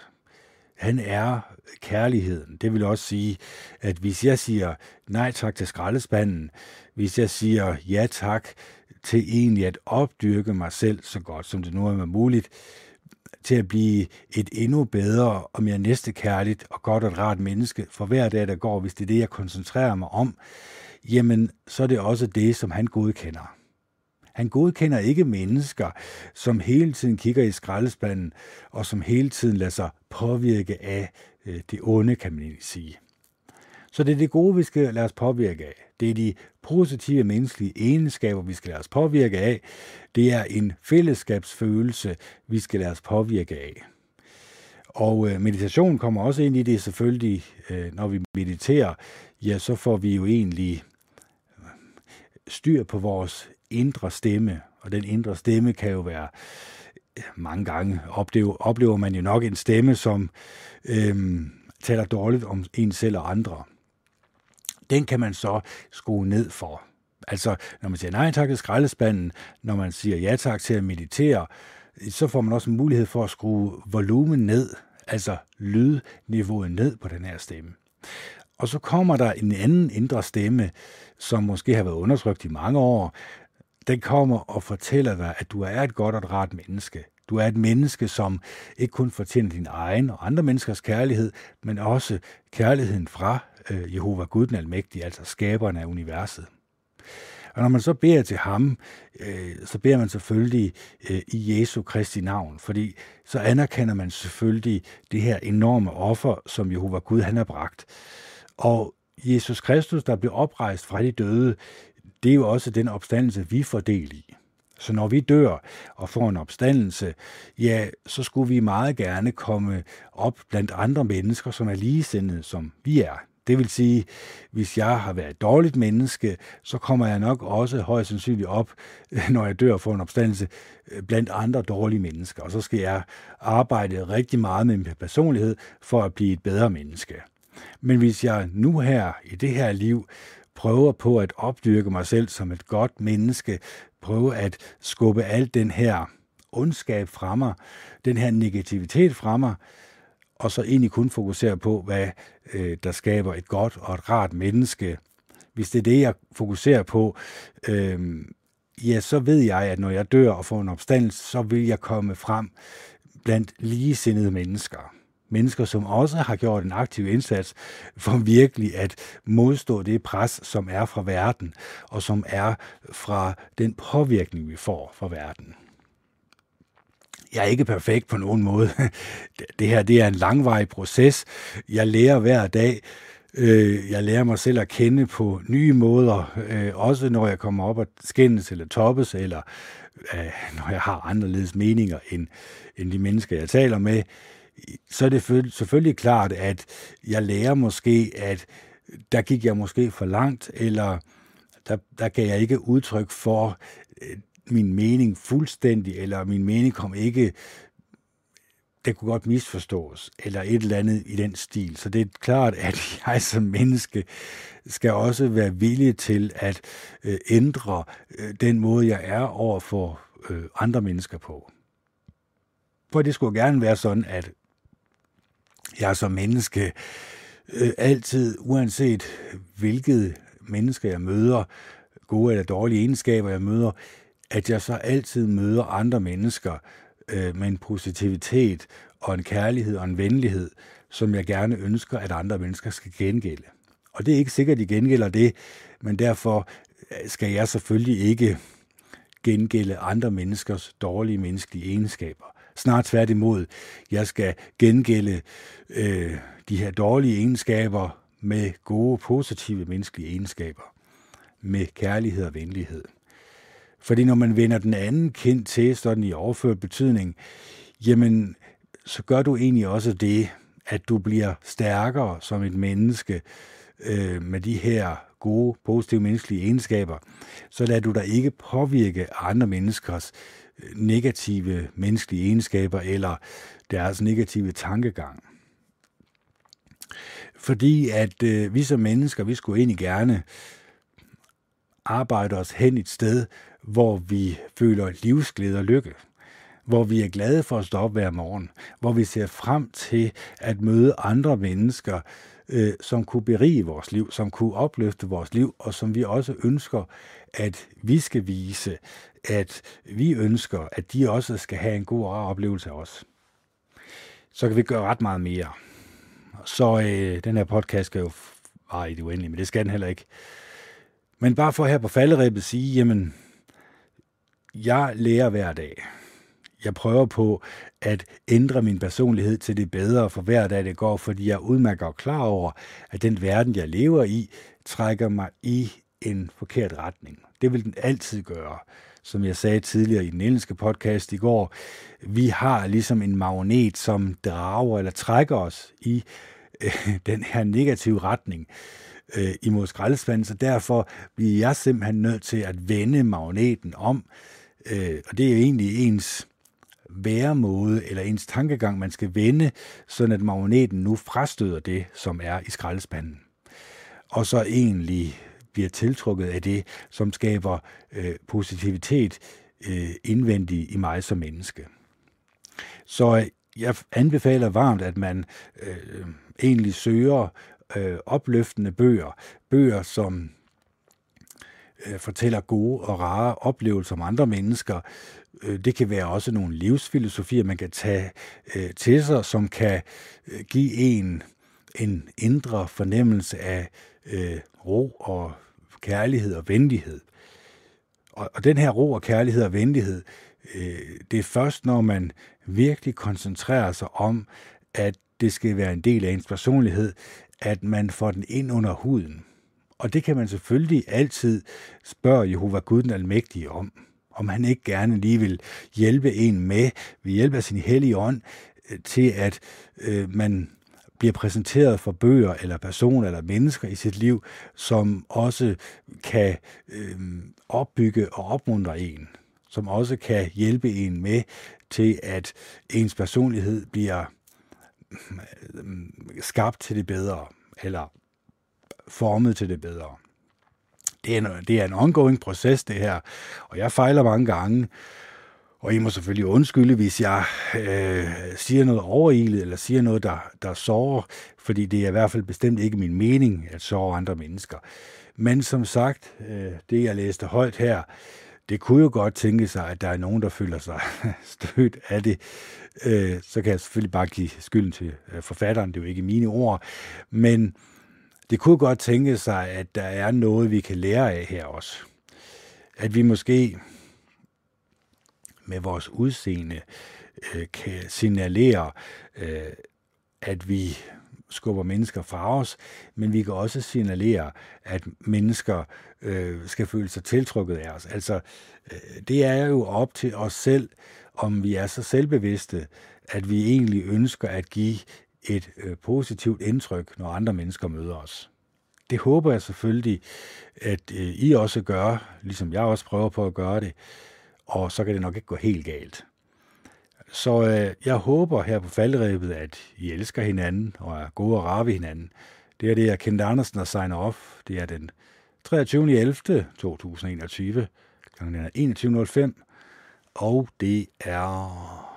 Han er kærligheden. Det vil også sige, at hvis jeg siger nej tak til skraldespanden, hvis jeg siger ja tak til egentlig at opdyrke mig selv så godt som det nu er muligt, til at blive et endnu bedre og mere næstekærligt og godt og rart menneske for hver dag, der går, hvis det er det, jeg koncentrerer mig om, jamen så er det også det, som han godkender. Han godkender ikke mennesker, som hele tiden kigger i skraldespanden, og som hele tiden lader sig påvirke af øh, det onde, kan man sige. Så det er det gode, vi skal lade os påvirke af. Det er de positive menneskelige egenskaber, vi skal lade os påvirke af. Det er en fællesskabsfølelse, vi skal lade os påvirke af. Og øh, meditation kommer også ind i det selvfølgelig, øh, når vi mediterer, ja, så får vi jo egentlig øh, styr på vores indre stemme, og den indre stemme kan jo være øh, mange gange oplever, oplever man jo nok en stemme, som øhm, taler dårligt om en selv og andre. Den kan man så skrue ned for. Altså, når man siger nej tak til skraldespanden, når man siger ja tak til at meditere, så får man også en mulighed for at skrue volumen ned, altså lydniveauet ned på den her stemme. Og så kommer der en anden indre stemme, som måske har været undertrykt i mange år, den kommer og fortæller dig, at du er et godt og et rart menneske. Du er et menneske, som ikke kun fortjener din egen og andre menneskers kærlighed, men også kærligheden fra øh, Jehova Gud den Almægtige, altså skaberen af universet. Og når man så beder til ham, øh, så beder man selvfølgelig øh, i Jesu Kristi navn, fordi så anerkender man selvfølgelig det her enorme offer, som Jehova Gud han har bragt. Og Jesus Kristus, der blev oprejst fra de døde, det er jo også den opstandelse, vi får del i. Så når vi dør og får en opstandelse, ja, så skulle vi meget gerne komme op blandt andre mennesker, som er ligesindede, som vi er. Det vil sige, hvis jeg har været et dårligt menneske, så kommer jeg nok også højst sandsynligt op, når jeg dør og får en opstandelse, blandt andre dårlige mennesker. Og så skal jeg arbejde rigtig meget med min personlighed for at blive et bedre menneske. Men hvis jeg nu her i det her liv prøver på at opdyrke mig selv som et godt menneske, prøve at skubbe alt den her ondskab fra mig, den her negativitet fra mig, og så egentlig kun fokusere på, hvad øh, der skaber et godt og et rart menneske. Hvis det er det, jeg fokuserer på, øh, ja, så ved jeg, at når jeg dør og får en opstandelse, så vil jeg komme frem blandt ligesindede mennesker mennesker, som også har gjort en aktiv indsats for virkelig at modstå det pres, som er fra verden, og som er fra den påvirkning, vi får fra verden. Jeg er ikke perfekt på nogen måde. Det her det er en langvarig proces. Jeg lærer hver dag. Øh, jeg lærer mig selv at kende på nye måder, øh, også når jeg kommer op og skændes eller toppes, eller øh, når jeg har anderledes meninger end, end de mennesker, jeg taler med så er det selvfølgelig klart, at jeg lærer måske, at der gik jeg måske for langt, eller der, der gav jeg ikke udtryk for øh, min mening fuldstændig, eller min mening kom ikke, det kunne godt misforstås, eller et eller andet i den stil. Så det er klart, at jeg som menneske skal også være villig til at øh, ændre øh, den måde, jeg er over for øh, andre mennesker på. For det skulle gerne være sådan, at jeg som menneske øh, altid, uanset hvilket menneske jeg møder, gode eller dårlige egenskaber jeg møder, at jeg så altid møder andre mennesker øh, med en positivitet og en kærlighed og en venlighed, som jeg gerne ønsker, at andre mennesker skal gengælde. Og det er ikke sikkert, at de gengælder det, men derfor øh, skal jeg selvfølgelig ikke gengælde andre menneskers dårlige menneskelige egenskaber. Snart tværtimod, jeg skal gengælde øh, de her dårlige egenskaber med gode, positive menneskelige egenskaber. Med kærlighed og venlighed. Fordi når man vender den anden kind til, sådan i overført betydning, jamen, så gør du egentlig også det, at du bliver stærkere som et menneske øh, med de her gode, positive menneskelige egenskaber, så lader du dig ikke påvirke andre menneskers negative menneskelige egenskaber eller deres negative tankegang. Fordi at øh, vi som mennesker, vi skulle egentlig gerne arbejde os hen et sted, hvor vi føler livsglæde og lykke hvor vi er glade for at stå op hver morgen, hvor vi ser frem til at møde andre mennesker, øh, som kunne berige vores liv, som kunne opløfte vores liv, og som vi også ønsker, at vi skal vise, at vi ønsker, at de også skal have en god og rar oplevelse af os. Så kan vi gøre ret meget mere. Så øh, den her podcast skal jo vare i det uendelige, men det skal den heller ikke. Men bare for her på falderæbet sige, jamen, jeg lærer hver dag jeg prøver på at ændre min personlighed til det bedre for hver dag det går, fordi jeg udmærker klar over, at den verden, jeg lever i, trækker mig i en forkert retning. Det vil den altid gøre. Som jeg sagde tidligere i den engelske podcast i går, vi har ligesom en magnet, som drager eller trækker os i øh, den her negative retning øh, imod skraldespanden, så derfor bliver jeg simpelthen nødt til at vende magneten om, øh, og det er jo egentlig ens væremåde eller ens tankegang, man skal vende, sådan at magneten nu frastøder det, som er i skraldespanden. Og så egentlig bliver tiltrukket af det, som skaber øh, positivitet øh, indvendigt i mig som menneske. Så øh, jeg anbefaler varmt, at man øh, egentlig søger øh, opløftende bøger. Bøger, som øh, fortæller gode og rare oplevelser om andre mennesker, Øh, det kan være også nogle livsfilosofier, man kan tage øh, til sig, som kan øh, give en en indre fornemmelse af øh, ro og kærlighed og venlighed. Og, og den her ro og kærlighed og venlighed, øh, det er først, når man virkelig koncentrerer sig om, at det skal være en del af ens personlighed, at man får den ind under huden. Og det kan man selvfølgelig altid spørge Jehova Gud den Almægtige om om han ikke gerne lige vil hjælpe en med, ved hjælp af sin hellige ånd, øh, til at øh, man bliver præsenteret for bøger eller personer eller mennesker i sit liv, som også kan øh, opbygge og opmuntre en, som også kan hjælpe en med til, at ens personlighed bliver øh, skabt til det bedre, eller formet til det bedre det er, en, det er en ongoing proces, det her. Og jeg fejler mange gange. Og I må selvfølgelig undskylde, hvis jeg øh, siger noget overilet, eller siger noget, der, der sårer, fordi det er i hvert fald bestemt ikke min mening at såre andre mennesker. Men som sagt, øh, det jeg læste højt her, det kunne jo godt tænke sig, at der er nogen, der føler sig stødt af det. Øh, så kan jeg selvfølgelig bare give skylden til øh, forfatteren, det er jo ikke mine ord. Men det kunne godt tænke sig, at der er noget, vi kan lære af her også. At vi måske med vores udseende øh, kan signalere, øh, at vi skubber mennesker fra os, men vi kan også signalere, at mennesker øh, skal føle sig tiltrukket af os. Altså, øh, det er jo op til os selv, om vi er så selvbevidste, at vi egentlig ønsker at give et øh, positivt indtryk, når andre mennesker møder os. Det håber jeg selvfølgelig, at øh, I også gør, ligesom jeg også prøver på at gøre det, og så kan det nok ikke gå helt galt. Så øh, jeg håber her på faldrebet, at I elsker hinanden og er gode og rare ved hinanden. Det er det, jeg Kent Andersen og signer off. Det er den 23. 11. 2021. Klokken er 21.05. Og det er...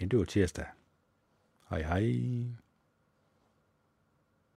Ja, det var tirsdag. Hej hej.